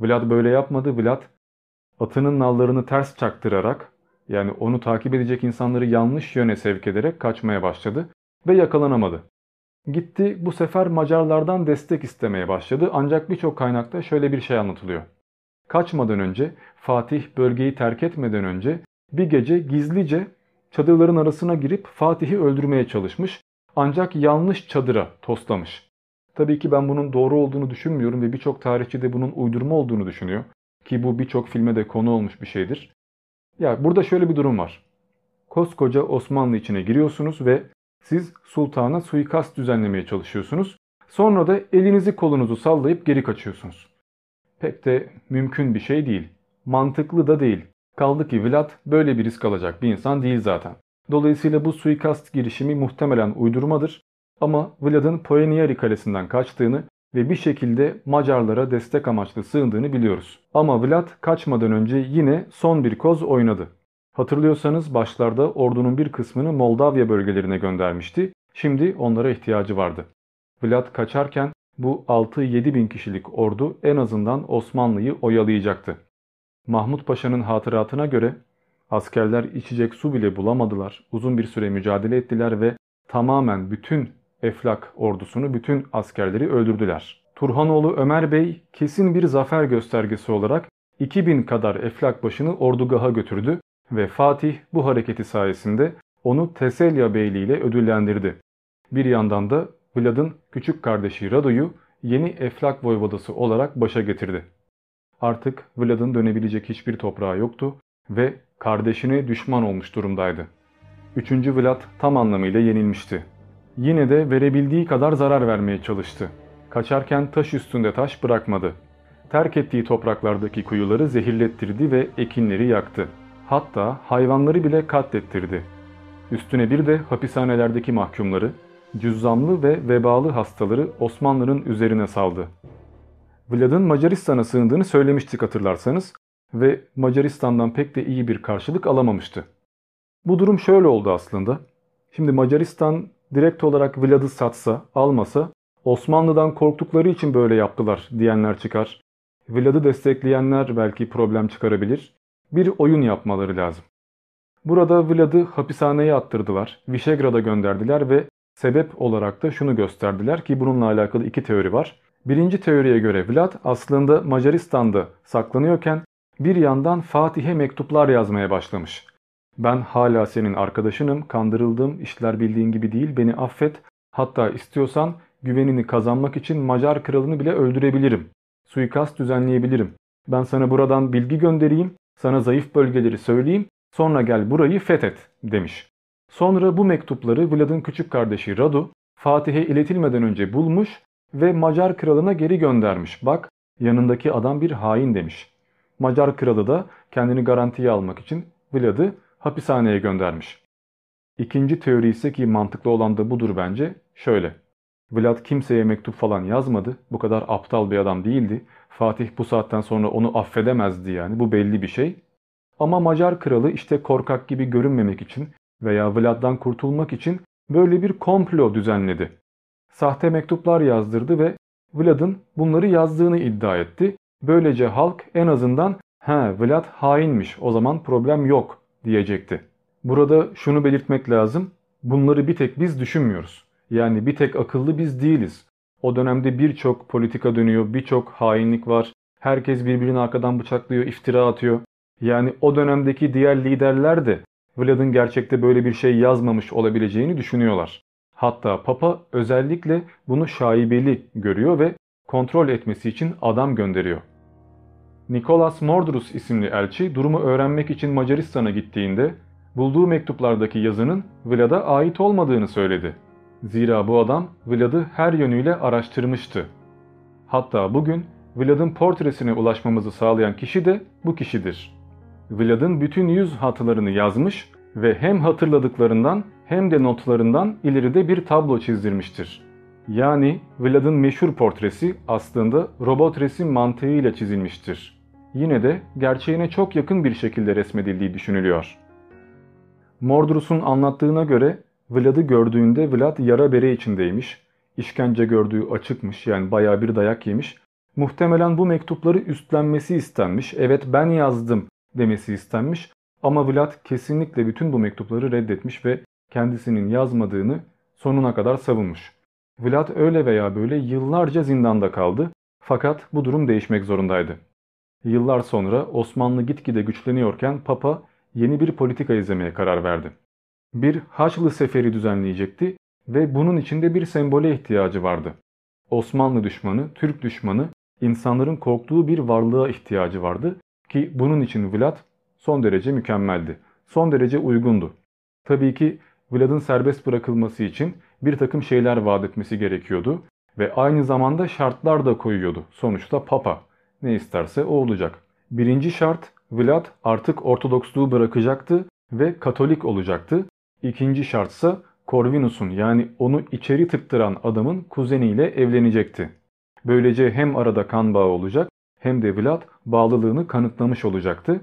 Vlad böyle yapmadı. Vlad atının nallarını ters çaktırarak yani onu takip edecek insanları yanlış yöne sevk ederek kaçmaya başladı ve yakalanamadı. Gitti bu sefer Macarlardan destek istemeye başladı ancak birçok kaynakta şöyle bir şey anlatılıyor. Kaçmadan önce Fatih bölgeyi terk etmeden önce bir gece gizlice çadırların arasına girip Fatih'i öldürmeye çalışmış ancak yanlış çadıra toslamış. Tabii ki ben bunun doğru olduğunu düşünmüyorum ve birçok tarihçi de bunun uydurma olduğunu düşünüyor. Ki bu birçok filme de konu olmuş bir şeydir. Ya burada şöyle bir durum var. Koskoca Osmanlı içine giriyorsunuz ve siz sultana suikast düzenlemeye çalışıyorsunuz. Sonra da elinizi kolunuzu sallayıp geri kaçıyorsunuz. Pek de mümkün bir şey değil. Mantıklı da değil. Kaldı ki Vlad böyle bir risk alacak bir insan değil zaten. Dolayısıyla bu suikast girişimi muhtemelen uydurmadır. Ama Vlad'ın Poenieri kalesinden kaçtığını ve bir şekilde Macarlara destek amaçlı sığındığını biliyoruz. Ama Vlad kaçmadan önce yine son bir koz oynadı. Hatırlıyorsanız başlarda ordunun bir kısmını Moldavya bölgelerine göndermişti. Şimdi onlara ihtiyacı vardı. Vlad kaçarken bu 6-7 bin kişilik ordu en azından Osmanlı'yı oyalayacaktı. Mahmut Paşa'nın hatıratına göre askerler içecek su bile bulamadılar. Uzun bir süre mücadele ettiler ve tamamen bütün Eflak ordusunu, bütün askerleri öldürdüler. Turhanoğlu Ömer Bey kesin bir zafer göstergesi olarak 2000 kadar Eflak başını ordugaha götürdü ve Fatih bu hareketi sayesinde onu Teselya Beyliği ile ödüllendirdi. Bir yandan da Vlad'ın küçük kardeşi Rado'yu yeni Eflak voyvodası olarak başa getirdi. Artık Vlad'ın dönebilecek hiçbir toprağı yoktu ve kardeşine düşman olmuş durumdaydı. Üçüncü Vlad tam anlamıyla yenilmişti. Yine de verebildiği kadar zarar vermeye çalıştı. Kaçarken taş üstünde taş bırakmadı. Terk ettiği topraklardaki kuyuları zehirlettirdi ve ekinleri yaktı. Hatta hayvanları bile katlettirdi. Üstüne bir de hapishanelerdeki mahkumları, cüzzamlı ve vebalı hastaları Osmanlı'nın üzerine saldı. Vlad'ın Macaristan'a sığındığını söylemiştik hatırlarsanız ve Macaristan'dan pek de iyi bir karşılık alamamıştı. Bu durum şöyle oldu aslında. Şimdi Macaristan direkt olarak Vlad'ı satsa, almasa Osmanlı'dan korktukları için böyle yaptılar diyenler çıkar. Vlad'ı destekleyenler belki problem çıkarabilir. Bir oyun yapmaları lazım. Burada Vlad'ı hapishaneye attırdılar, Vişegrad'a gönderdiler ve sebep olarak da şunu gösterdiler ki bununla alakalı iki teori var. Birinci teoriye göre Vlad aslında Macaristan'da saklanıyorken bir yandan Fatih'e mektuplar yazmaya başlamış. Ben hala senin arkadaşınım, kandırıldım, işler bildiğin gibi değil, beni affet. Hatta istiyorsan güvenini kazanmak için Macar kralını bile öldürebilirim. Suikast düzenleyebilirim. Ben sana buradan bilgi göndereyim, sana zayıf bölgeleri söyleyeyim, sonra gel burayı fethet demiş. Sonra bu mektupları Vlad'ın küçük kardeşi Radu, Fatih'e iletilmeden önce bulmuş ve Macar kralına geri göndermiş. Bak yanındaki adam bir hain demiş. Macar kralı da kendini garantiye almak için Vlad'ı hapishaneye göndermiş. İkinci teori ise ki mantıklı olan da budur bence şöyle. Vlad kimseye mektup falan yazmadı. Bu kadar aptal bir adam değildi. Fatih bu saatten sonra onu affedemezdi yani bu belli bir şey. Ama Macar kralı işte korkak gibi görünmemek için veya Vlad'dan kurtulmak için böyle bir komplo düzenledi. Sahte mektuplar yazdırdı ve Vlad'ın bunları yazdığını iddia etti. Böylece halk en azından he Vlad hainmiş o zaman problem yok diyecekti. Burada şunu belirtmek lazım. Bunları bir tek biz düşünmüyoruz. Yani bir tek akıllı biz değiliz. O dönemde birçok politika dönüyor, birçok hainlik var. Herkes birbirini arkadan bıçaklıyor, iftira atıyor. Yani o dönemdeki diğer liderler de Vlad'ın gerçekte böyle bir şey yazmamış olabileceğini düşünüyorlar. Hatta Papa özellikle bunu şaibeli görüyor ve kontrol etmesi için adam gönderiyor. Nikolas Mordrus isimli elçi durumu öğrenmek için Macaristan'a gittiğinde bulduğu mektuplardaki yazının Vlad'a ait olmadığını söyledi. Zira bu adam Vlad'ı her yönüyle araştırmıştı. Hatta bugün Vlad'ın portresine ulaşmamızı sağlayan kişi de bu kişidir. Vlad'ın bütün yüz hatlarını yazmış ve hem hatırladıklarından hem de notlarından ileride bir tablo çizdirmiştir. Yani Vlad'ın meşhur portresi aslında robot resim mantığıyla çizilmiştir. Yine de gerçeğine çok yakın bir şekilde resmedildiği düşünülüyor. Mordrus'un anlattığına göre Vlad'ı gördüğünde Vlad yara bere içindeymiş, işkence gördüğü açıkmış yani baya bir dayak yemiş. Muhtemelen bu mektupları üstlenmesi istenmiş, evet ben yazdım demesi istenmiş ama Vlad kesinlikle bütün bu mektupları reddetmiş ve kendisinin yazmadığını sonuna kadar savunmuş. Vlad öyle veya böyle yıllarca zindanda kaldı fakat bu durum değişmek zorundaydı. Yıllar sonra Osmanlı gitgide güçleniyorken Papa yeni bir politika izlemeye karar verdi. Bir Haçlı seferi düzenleyecekti ve bunun içinde bir sembole ihtiyacı vardı. Osmanlı düşmanı, Türk düşmanı, insanların korktuğu bir varlığa ihtiyacı vardı ki bunun için Vlad son derece mükemmeldi. Son derece uygundu. Tabii ki Vlad'ın serbest bırakılması için bir takım şeyler vaat etmesi gerekiyordu ve aynı zamanda şartlar da koyuyordu. Sonuçta Papa ne isterse o olacak. Birinci şart Vlad artık Ortodoksluğu bırakacaktı ve Katolik olacaktı. İkinci şartsa Corvinus'un yani onu içeri tıktıran adamın kuzeniyle evlenecekti. Böylece hem arada kan bağı olacak hem de Vlad bağlılığını kanıtlamış olacaktı.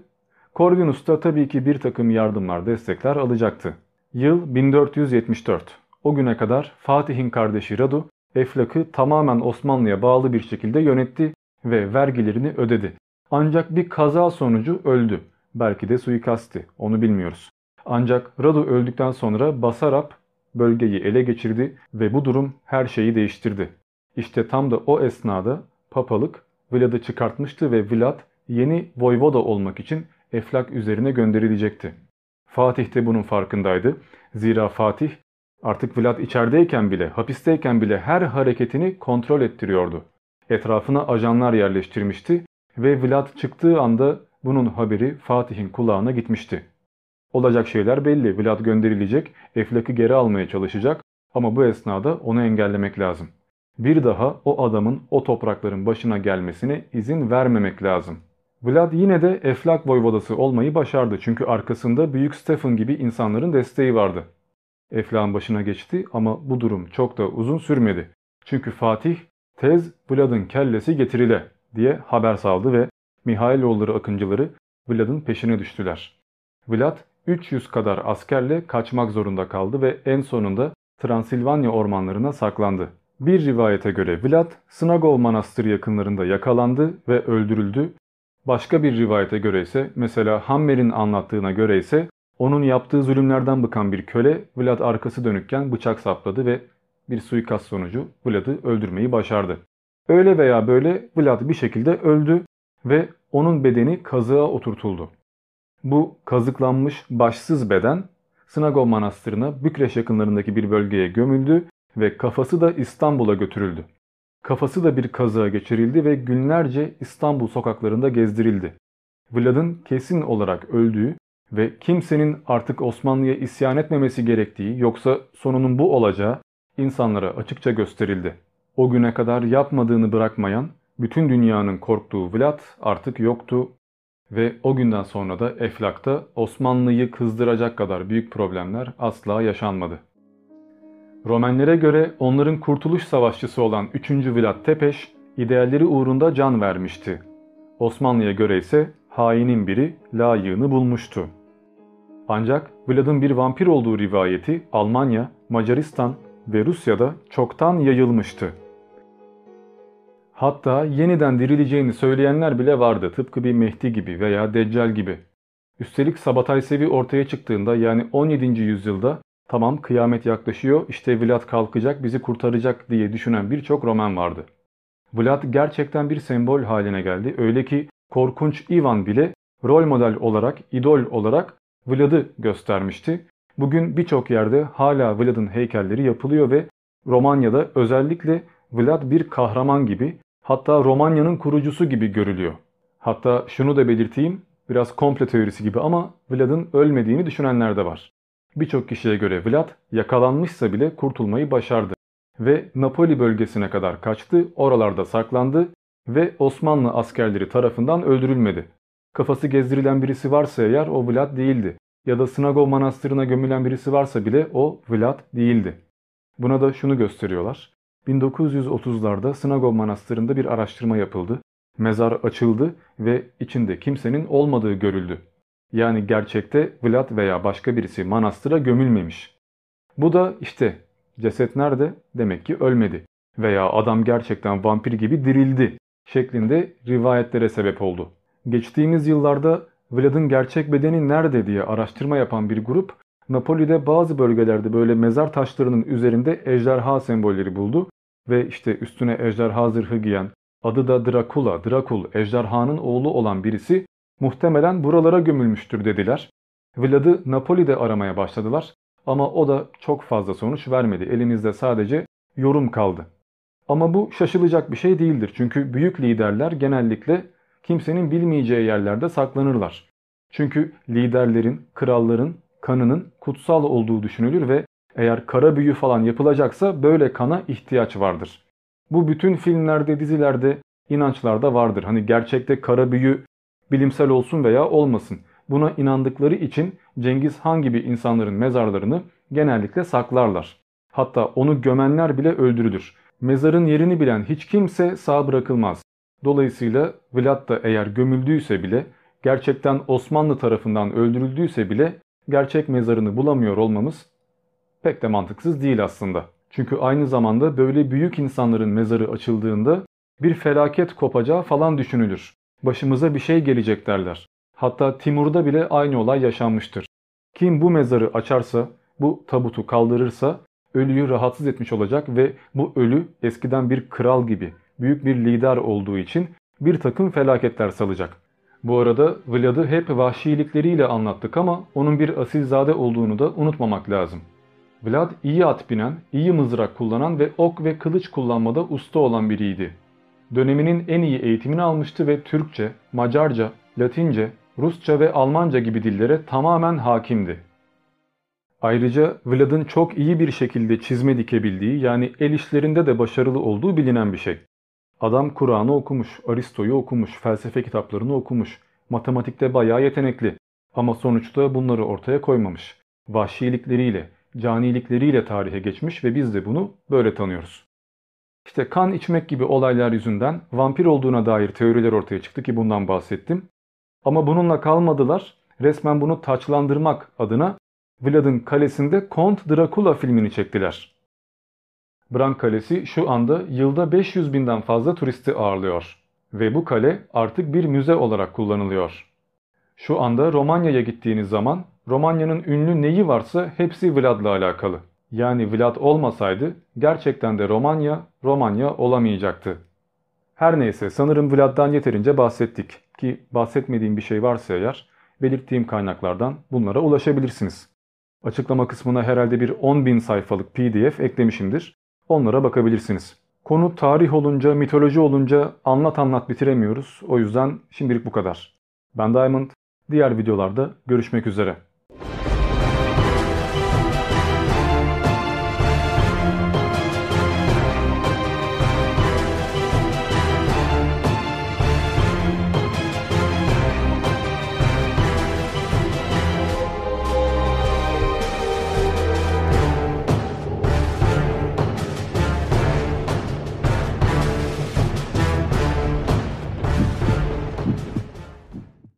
Corvinus da tabii ki bir takım yardımlar, destekler alacaktı. Yıl 1474. O güne kadar Fatih'in kardeşi Radu, Eflak'ı tamamen Osmanlı'ya bağlı bir şekilde yönetti ve vergilerini ödedi. Ancak bir kaza sonucu öldü. Belki de suikasti, onu bilmiyoruz. Ancak Radu öldükten sonra Basarap bölgeyi ele geçirdi ve bu durum her şeyi değiştirdi. İşte tam da o esnada papalık Vlad'ı çıkartmıştı ve Vlad yeni voyvoda olmak için Eflak üzerine gönderilecekti. Fatih de bunun farkındaydı. Zira Fatih artık Vlad içerideyken bile, hapisteyken bile her hareketini kontrol ettiriyordu. Etrafına ajanlar yerleştirmişti ve Vlad çıktığı anda bunun haberi Fatih'in kulağına gitmişti. Olacak şeyler belli. Vlad gönderilecek, Eflak'ı geri almaya çalışacak ama bu esnada onu engellemek lazım. Bir daha o adamın o toprakların başına gelmesine izin vermemek lazım. Vlad yine de Eflak voyvodası olmayı başardı çünkü arkasında Büyük Stefan gibi insanların desteği vardı. Eflak'ın başına geçti ama bu durum çok da uzun sürmedi. Çünkü Fatih tez Vlad'ın kellesi getirile diye haber saldı ve Mihailoğulları akıncıları Vlad'ın peşine düştüler. Vlad 300 kadar askerle kaçmak zorunda kaldı ve en sonunda Transilvanya ormanlarına saklandı. Bir rivayete göre Vlad, Snagov Manastırı yakınlarında yakalandı ve öldürüldü. Başka bir rivayete göre ise mesela Hammer'in anlattığına göre ise onun yaptığı zulümlerden bıkan bir köle Vlad arkası dönükken bıçak sapladı ve bir suikast sonucu Vlad'ı öldürmeyi başardı. Öyle veya böyle Vlad bir şekilde öldü ve onun bedeni kazığa oturtuldu. Bu kazıklanmış başsız beden Snagov Manastırı'na Bükreş yakınlarındaki bir bölgeye gömüldü ve kafası da İstanbul'a götürüldü. Kafası da bir kazığa geçirildi ve günlerce İstanbul sokaklarında gezdirildi. Vlad'ın kesin olarak öldüğü ve kimsenin artık Osmanlı'ya isyan etmemesi gerektiği yoksa sonunun bu olacağı insanlara açıkça gösterildi. O güne kadar yapmadığını bırakmayan, bütün dünyanın korktuğu Vlad artık yoktu ve o günden sonra da Eflak'ta Osmanlı'yı kızdıracak kadar büyük problemler asla yaşanmadı. Romenlere göre onların kurtuluş savaşçısı olan 3. Vlad Tepeş idealleri uğrunda can vermişti. Osmanlı'ya göre ise hainin biri layığını bulmuştu. Ancak Vlad'ın bir vampir olduğu rivayeti Almanya, Macaristan ve Rusya'da çoktan yayılmıştı. Hatta yeniden dirileceğini söyleyenler bile vardı tıpkı bir Mehdi gibi veya Deccal gibi. Üstelik Sabatay Sevi ortaya çıktığında yani 17. yüzyılda tamam kıyamet yaklaşıyor işte Vlad kalkacak bizi kurtaracak diye düşünen birçok roman vardı. Vlad gerçekten bir sembol haline geldi. Öyle ki korkunç Ivan bile rol model olarak, idol olarak Vlad'ı göstermişti. Bugün birçok yerde hala Vlad'ın heykelleri yapılıyor ve Romanya'da özellikle Vlad bir kahraman gibi hatta Romanya'nın kurucusu gibi görülüyor. Hatta şunu da belirteyim biraz komple teorisi gibi ama Vlad'ın ölmediğini düşünenler de var. Birçok kişiye göre Vlad yakalanmışsa bile kurtulmayı başardı ve Napoli bölgesine kadar kaçtı, oralarda saklandı ve Osmanlı askerleri tarafından öldürülmedi. Kafası gezdirilen birisi varsa eğer o Vlad değildi. Ya da Snagov Manastırı'na gömülen birisi varsa bile o Vlad değildi. Buna da şunu gösteriyorlar. 1930'larda Snagov Manastırı'nda bir araştırma yapıldı. Mezar açıldı ve içinde kimsenin olmadığı görüldü. Yani gerçekte Vlad veya başka birisi manastıra gömülmemiş. Bu da işte ceset nerede? Demek ki ölmedi. Veya adam gerçekten vampir gibi dirildi şeklinde rivayetlere sebep oldu. Geçtiğimiz yıllarda Vlad'ın gerçek bedeni nerede diye araştırma yapan bir grup Napoli'de bazı bölgelerde böyle mezar taşlarının üzerinde ejderha sembolleri buldu ve işte üstüne ejderha zırhı giyen adı da Dracula, Drakul, ejderhanın oğlu olan birisi muhtemelen buralara gömülmüştür dediler. Vlad'ı Napoli'de aramaya başladılar ama o da çok fazla sonuç vermedi. Elimizde sadece yorum kaldı. Ama bu şaşılacak bir şey değildir. Çünkü büyük liderler genellikle kimsenin bilmeyeceği yerlerde saklanırlar. Çünkü liderlerin, kralların kanının kutsal olduğu düşünülür ve eğer kara büyü falan yapılacaksa böyle kana ihtiyaç vardır. Bu bütün filmlerde, dizilerde, inançlarda vardır. Hani gerçekte kara büyü bilimsel olsun veya olmasın. Buna inandıkları için Cengiz Han gibi insanların mezarlarını genellikle saklarlar. Hatta onu gömenler bile öldürülür. Mezarın yerini bilen hiç kimse sağ bırakılmaz. Dolayısıyla Vlad da eğer gömüldüyse bile, gerçekten Osmanlı tarafından öldürüldüyse bile gerçek mezarını bulamıyor olmamız pek de mantıksız değil aslında. Çünkü aynı zamanda böyle büyük insanların mezarı açıldığında bir felaket kopacağı falan düşünülür. Başımıza bir şey gelecek derler. Hatta Timur'da bile aynı olay yaşanmıştır. Kim bu mezarı açarsa, bu tabutu kaldırırsa ölüyü rahatsız etmiş olacak ve bu ölü eskiden bir kral gibi, büyük bir lider olduğu için bir takım felaketler salacak. Bu arada Vlad'ı hep vahşilikleriyle anlattık ama onun bir asilzade olduğunu da unutmamak lazım. Vlad iyi at binen, iyi mızrak kullanan ve ok ve kılıç kullanmada usta olan biriydi. Döneminin en iyi eğitimini almıştı ve Türkçe, Macarca, Latince, Rusça ve Almanca gibi dillere tamamen hakimdi. Ayrıca Vlad'ın çok iyi bir şekilde çizme dikebildiği yani el işlerinde de başarılı olduğu bilinen bir şey. Adam Kur'an'ı okumuş, Aristo'yu okumuş, felsefe kitaplarını okumuş, matematikte bayağı yetenekli ama sonuçta bunları ortaya koymamış. Vahşilikleriyle, canilikleriyle tarihe geçmiş ve biz de bunu böyle tanıyoruz. İşte kan içmek gibi olaylar yüzünden vampir olduğuna dair teoriler ortaya çıktı ki bundan bahsettim. Ama bununla kalmadılar. Resmen bunu taçlandırmak adına Vlad'ın kalesinde Kont Dracula filmini çektiler. Bran Kalesi şu anda yılda 500 binden fazla turisti ağırlıyor. Ve bu kale artık bir müze olarak kullanılıyor. Şu anda Romanya'ya gittiğiniz zaman Romanya'nın ünlü neyi varsa hepsi Vlad'la alakalı. Yani Vlad olmasaydı gerçekten de Romanya, Romanya olamayacaktı. Her neyse sanırım Vlad'dan yeterince bahsettik ki bahsetmediğim bir şey varsa eğer belirttiğim kaynaklardan bunlara ulaşabilirsiniz. Açıklama kısmına herhalde bir 10.000 sayfalık pdf eklemişimdir. Onlara bakabilirsiniz. Konu tarih olunca, mitoloji olunca anlat anlat bitiremiyoruz. O yüzden şimdilik bu kadar. Ben Diamond. Diğer videolarda görüşmek üzere.